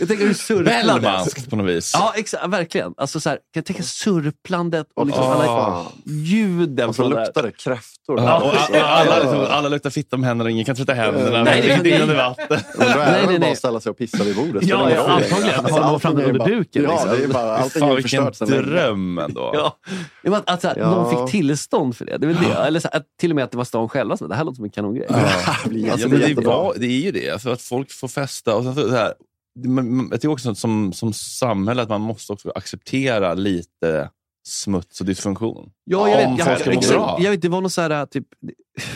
jag tänker hur surplande... Bellmanskt på något vis. Ja, exa, verkligen. Alltså, så här, kan jag tänka surplandet och liksom Åh, alla ljuden Och så luktar det kräftor. Ja, och alla, alla, liksom, alla luktar fitta med händerna, ingen kan tvätta händerna. Nej, Nej, det- rinnande vatten. Då är Nej, det bara nej. att ställa sig och pissa vid bordet. Ja, ja, antagligen. Alltså, allting fram är under bara- duken, Ja, liksom. det är bara, allting är vilken förstört länge. dröm ändå. Ja. Ja, Att, så här, Ja. någon fick tillstånd för det. det, är väl det. Eller så här, att, till och med att det var stan själva som det här låter som en kanongrej. Det blir Alltså, jättebra. Var, det är ju det, alltså, att folk får festa. Och sen så, så här, jag tycker också som, som samhälle att man måste också acceptera lite smuts och dysfunktion. Ja, jag Om vet, folk jag, ska må bra. jag vet, det var någon så här, typ,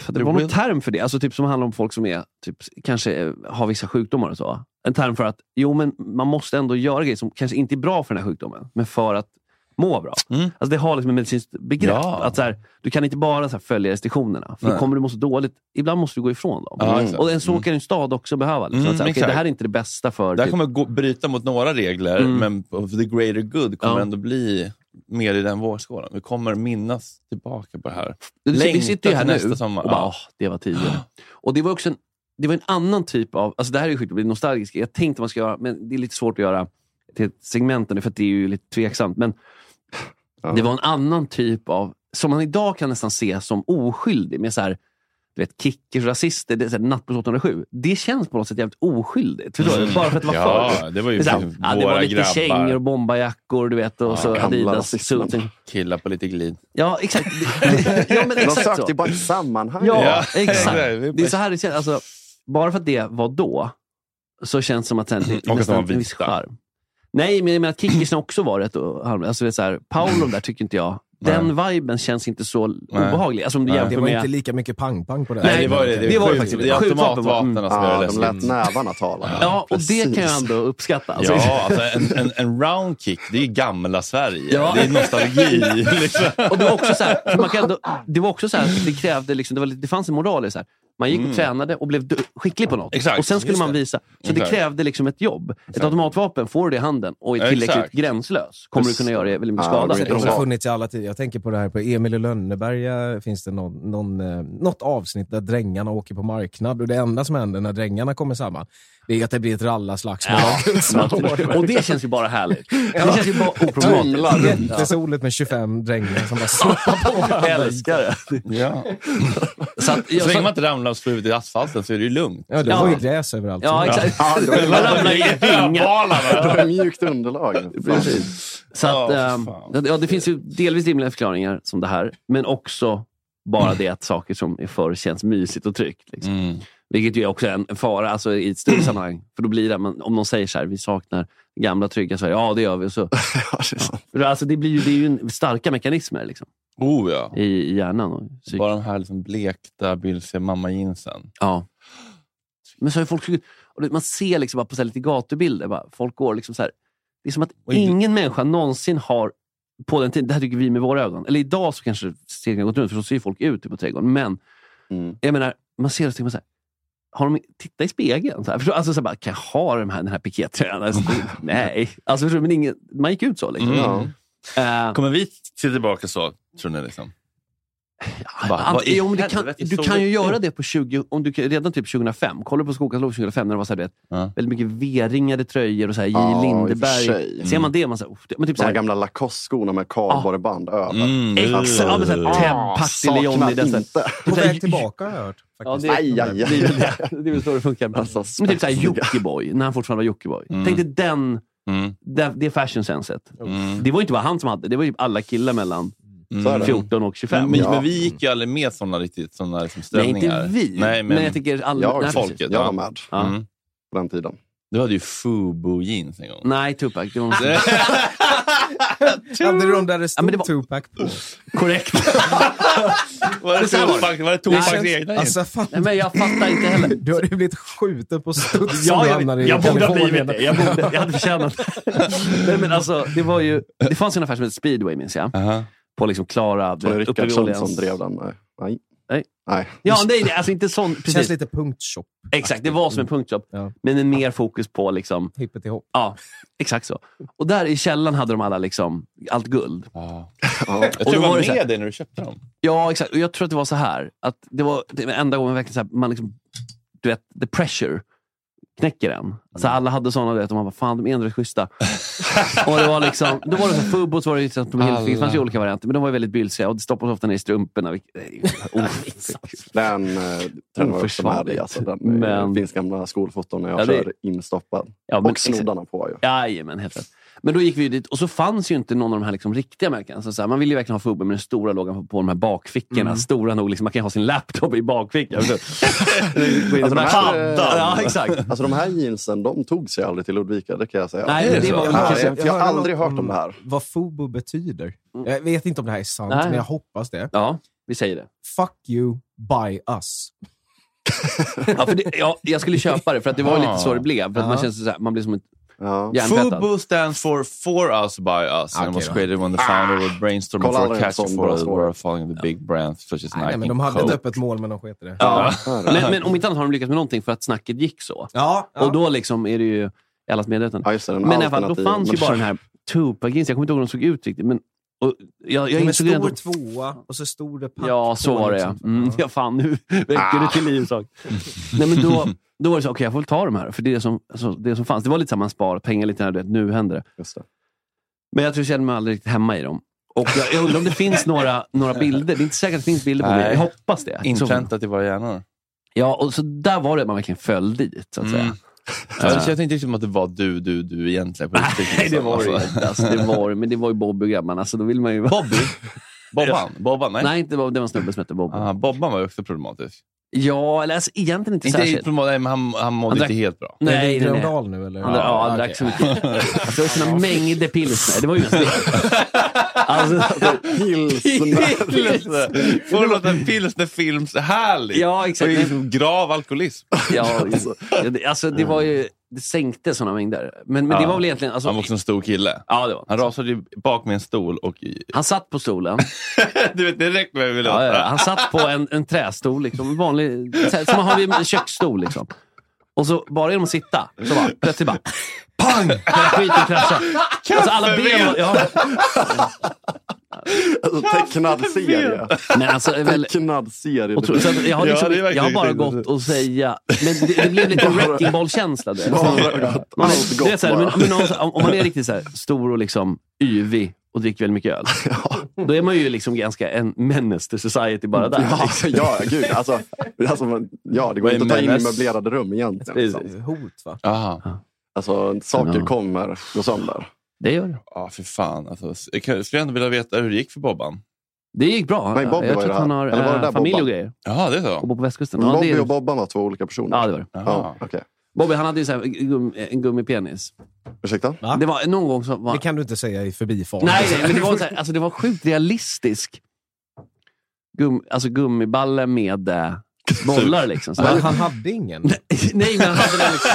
det var någon term för det, alltså typ som handlar om folk som är, typ, kanske eh, har vissa sjukdomar och så. En term för att jo, men man måste ändå göra grejer som kanske inte är bra för den här sjukdomen, men för att må bra. Mm. Alltså det har liksom ett medicinskt begrepp. Ja. Att så här, du kan inte bara så följa restriktionerna, för då kommer du må så dåligt. Ibland måste du gå ifrån dem. Ja, exakt. och en så Mm. kan en stad också behöva. Liksom, Mm, här, exakt. det här är inte det bästa för... Det här typ- kommer gå, bryta mot några regler, Mm. men the greater good kommer Ja. ändå bli mer i den vågskålen. Vi kommer minnas tillbaka på det här. Vi vi sitter ju här till nu nästa sommar. och bara, Ja. åh, det var tidigare. Och det var också en, det var en annan typ av, alltså det här är ju sjukt att bli nostalgisk. Jag tänkte man ska göra, men det är lite svårt att göra till ett segment nu, för det är ju lite tveksamt. Men det var en annan typ av, som man idag kan nästan se som oskyldig, med så här, du vet, kickers, rasister, det är så här, nattbuss 807. Det känns på något sätt jävligt oskyldigt. Förstår du? Bara för att det var. Ja, förr. det var ju är så här, ja, det var lite grabbar. kängor och bombarjackor, du vet, och Ja, så Adidas suits. Killar på lite glid. Ja, exakt. ja, men De exakt sökte så. ju bara ett sammanhang. Ja, Ja, exakt. Det är så här det känns. Alltså, bara för att det var då, så känns det som att sen, det Och de nästan en viss charm. Nej, men jag menar att kickersen också var rätt och harmlös. alltså, det är så här, Paolo där tycker inte jag, den viben känns inte så obehaglig. Alltså, om du Nej. jämför Det var med... inte lika mycket pang-pang på det. Nej, det var det. Det, det var det faktiskt. Det är automatvapnen som mm. gör Ja, det de lät nävarna tala. Ja, och det kan jag ändå uppskatta. Alltså, Ja, alltså en, en, en round kick, det är gamla Sverige. Ja. Det är nostalgi. liksom. Och det var också så här, man kan ändå, det var också så här, det krävde liksom, det, var, lite- det fanns en moral i så här, Man gick och Mm. tränade och blev skicklig på något. Exakt. Och sen skulle man visa. Så Exakt. det krävde liksom ett jobb. Ett automatvapen, får du det i handen och är tillräckligt exakt. gränslös, kommer du kunna göra väldigt mycket skada. Det har funnits i alla tider. Jag tänker på det här på Emil i Lönneberga finns det någon, någon, eh, något avsnitt där drängarna åker på marknad och det enda som händer när drängarna kommer samman det är att det blir ett rallarslagsmål. Ja, och det känns ju bara härligt. Det känns ju bara oproblematiskt. Jättesoligt med 25 drängar som bara snoppar på varandra. Älskar det. Ja. Så, att, Så länge man inte ramlar och slår huvudet i asfalten så är det ju lugnt. Ja, det var ju gräs överallt. Ja, exakt. Ja, då är det- Man ramlar i vingar. Då är det mjukt underlag. Precis. Så att, Ja, fan. ja, det finns ju delvis rimliga förklaringar som det här, men också bara det att saker som är förr känns mysigt och tryggt. Liksom. Mm. Vilket ju är också en fara alltså, i ett större sammanhang. För då blir det, man, om någon säger så här, vi saknar gamla trygga Sverige. Ja, det gör vi. Så, För alltså, det, blir ju, det är ju en, starka mekanismer liksom, Oh ja. i, i hjärnan. Och psyk- Bara de här liksom blekta bylsiga mamma-jeansen. Ja. Men så ju folk, det- man ser liksom bara på så lite gatubilder, bara, folk går liksom så här. Det är som att ingen människa någonsin har, på den tiden, det här tycker vi med våra ögon, eller idag så kanske stegen har gått runt, för så ser folk ut på trädgården. Men jag menar, man ser det och så tänker man så här, har de, titta i spegeln. Så här, förstår, alltså, så här, bara, kan jag ha den här, den här pikétröjan? Alltså, nej, alltså, förstår, men ingen, man gick ut så. Liksom. Mm. Eh, Kommer vi se tillbaka så, tror ni? Liksom? Bara, Ant- vad i jo, men det kan, helvete du kan ju göra det på 20, om du, redan typ 2005. Kolla på Skogaslov 2005 när det var så här, vet, Ja. väldigt mycket V-ringade tröjor och så här, J. Ja, Lindeberg. sig. Ser man det, man så här, men typ så De här, gamla Lacoste-skorna med kardborreband över. Mm, Exakt, ja, men så här, Ah, Ted Partille saknar Johnny. dessa- inte. På Typ väg tillbaka har jag hört. Ja, det, Aj, aj, aj. det, är väl det. det är väl så det funkar. Alltså, men typ såhär. Jockiboi, när han fortfarande var Jockiboi. Mm. Tänk dig den, Mm. det, det fashion senset. Mm. Det var ju inte bara han som hade det, var ju alla killar mellan Så är det. 14 och 25. Men, Ja. men vi gick ju aldrig med sådana riktigt såna liksom Nej, ställningar. inte vi. Nej, men, men jag tycker alla... Jag, nej, folket, jag ja. var med Ja. Mm. på den tiden. Du hade ju Fubu jeans en gång. Nej, Tupac. Det var. Hade du de där det Ja, stod men det var- Tupac på? Korrekt. Var det. Tupac- var Tupacs känns- egna jeans? Alltså, fan, Nej, men jag fattar inte heller. du har ju blivit skjuten på studs Ja, jag, i jag borde ha blivit det. Jag, borde, jag hade förtjänat det. Nej, men alltså, det, var ju, det fanns en affär som hette Speedway, minns jag. Aha. På liksom Klara, uppe vid Rickardsson som drev den. Nej. Nej. Nej. Nej. Ja, nej, nej, alltså inte sån. Det känns Precis. lite punktshop. Exakt, det var som en punktshop. Ja. Men en mer fokus på liksom, Hippet till hopp. ja, exakt så. Och där i källaren hade de alla liksom, allt guld. Ja. Ja. Jag tror jag var var här- med dig när du köpte dem. Ja, exakt. Och jag tror att det var så här. Att det var det var enda gången verkligen så här, man liksom, du vet, the pressure knäcker en. Så alla hade såna, du vet, och man bara, fan de är ändå schyssta. och det var liksom, då var det så så var det helt- det fanns ju olika varianter, men de var väldigt bylsiga och det stoppades ofta ner i strumporna. vilket- Den, eh, den var också med i. Alltså, den, Men- Det finns gamla skolfoton när jag Ja, det- kör instoppad. Ja, men och snoddarna på ju. Jajamän, helt rätt. Men då gick vi dit och så fanns ju inte någon av de här liksom riktiga märkena. Så så här, man ville ju verkligen ha Fubo med den stora loggan på, på de här bakfickorna. Mm. Stora nog, liksom, man kan ju ha sin laptop i bakfickan. Så- Alltså, de, här, Ja, exakt. alltså de här jeansen, de tog sig aldrig till Ludvika, det kan jag säga. Nej, det var- Nej, jag- jag, jag har aldrig något hört om det här. Vad FOBO betyder. Jag vet inte om det här är sant, Nej. men jag hoppas det. Ja, vi säger det. Fuck you, buy us. Ja, för det ja, jag skulle köpa det, för att det var lite så det blev. För att man, känns så här, man blir som en Ja. Fubu stands for For Us By Us and Okej was då. created when the founder would brainstorm Kolla for a catch for story. world following the big brands such as Nike men de and hade ett öppet mål, men de sket det. Ja. Men, men om inte annat har de lyckats med någonting för att snacket gick så. Ja, ja. Och då liksom är det ju allas medvetande. Ja, just det, den Men i alla fall, då fanns ju bara den här Tupac-jeansen. Jag kommer inte ihåg hur de såg ut riktigt. Men, och jag, jag Som insåg stor redan- tvåa och så stod det Ja, så var det ja. liksom. Mm, ja fan, nu väcker det till liv sak. Nej, men då, då var det så, okej jag får väl ta de här. För det är det som, alltså, det som fanns. Det var lite här, man sparar pengar lite när du vet, nu händer det. Just det. Men jag tror jag känner mig aldrig riktigt hemma i dem. Och jag, jag undrar om det finns några, några bilder. Det är inte säkert att det finns bilder på mig. Nej. Jag hoppas det. Inpräntat i våra hjärnor. ja, och så där var det man verkligen föll dit, så att säga. Jag tänkte inte riktigt att det var du, du, du egentligen. På Nej, det liksom. var det Alltså. inte. Alltså, det var, men det var ju Bobby och grabbarna, så då vill man ju... Bobby? Bobban? Bobban? Nej. Nej, inte Bob, det var en snubbe som hette Bobby. Ah, Bobban var ju också problematisk. Ja, eller alltså, egentligen inte, Inte särskilt. nej, men han, han mådde Han drack- inte helt bra. Nej, Är det nej, nej. Gröndal nu eller? Han, ja, han drack så mycket. Alltså, det var såna mängder pilsner. Det var ju en stel. Alltså, Pilsner. Får det låta pilsnerfilms härligt. Ja, exakt. Och liksom grav alkoholism. Ja, alltså, ja, det- alltså, det var ju... Det sänkte sådana mängder. Men, men det Ja. var väl egentligen... Alltså, Han var också en stor kille. Ja, det var. Han rasade ju bak med en stol och... Han satt på stolen. du vet, det räcker med att vi Ja, ja, han satt på en, en trästol, liksom, en vanlig, som man har vid en köksstol. Liksom. Och så bara genom att sitta, så bara, plötsligt bara pang! Hela skiten kraschade. Alltså alla ben var, ja. Alltså, tecknad serie. Men alltså, väl, Tecknad serie. och tro, så att jag, har Ja, liksom, det är verkligen jag har bara gått och säga, men det, det blev lite wrecking ball-känsla. du vet. Bara Man- gått, man allt är- gott du vet så här, bara. men, men någon, om man är riktigt så här, stor och liksom yvig och dricker väldigt mycket öl. Då är man ju liksom ganska en menace to society bara där. Ja, ja, gud. Alltså, alltså, man- ja, det går inte att ta är in i möblerade rum egentligen. Precis. Liksom. Hot va? Aha. Alltså, saker Ja. kommer gå sönder. Det gör det. Ja, för fan. Alltså, jag kan- skulle ändå vilja veta hur det gick för Bobban. Det gick bra. Nej, Bobby jag var tror att han har Eller var det eh, där familj Bobban? och grejer. Jaha, det är så? Och bor på västkusten. Ja, Bobby det, och Bobban var två olika personer. Ja, det var det. Jaha. Ja, okej. Bobby han hade ju så här, gum, en gummipenis. Ursäkta? Va? Det var någon gång som var... Det kan du inte säga i förbifarten. Nej, nej, men det var, så här, alltså, det var sjukt realistisk gum, alltså, gummiballe med eh, bollar. Liksom. Så, Men han hade ingen. nej, men han hade den liksom,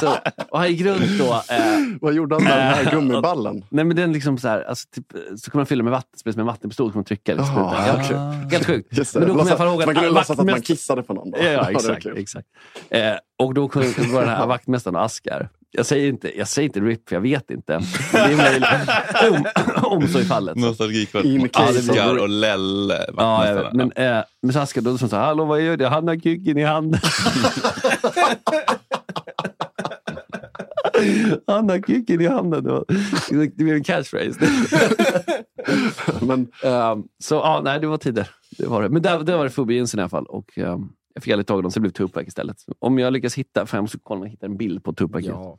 så, Och han gick runt då. Eh, Vad gjorde han med den här gummiballen? nej, men den liksom så här, alltså, typ, så kan man fylla med vatten, med en vattenpistol, kan man trycka. Liksom, Jaha, ja. Helt sjukt. Just det. Men då kommer jag ihåg att man kunde låtsas att man kissade på någon. Då. Ja, ja exakt. exakt. Eh, och då kunde vara den här vaktmästaren Askar. Jag säger inte, jag säger inte RIP, för jag vet inte. Det är möjligt. Om, om så är fallet. Of Askar och Lelle. Ja, vet. men, eh, men så Askar då sa hallå vad gör du? Han har kuken i handen. Han har kuken i handen. Det blev en catchphrase. Men Ehm, så ja, nej, det var tider. Det var det. Men där, där var det Fubi Jensen i alla fall. Och, ehm, jag fick aldrig tag i dem, så det blev Tupac istället. Om jag lyckas hitta, för jag måste kolla om jag hittar en bild på Tupac. Ja.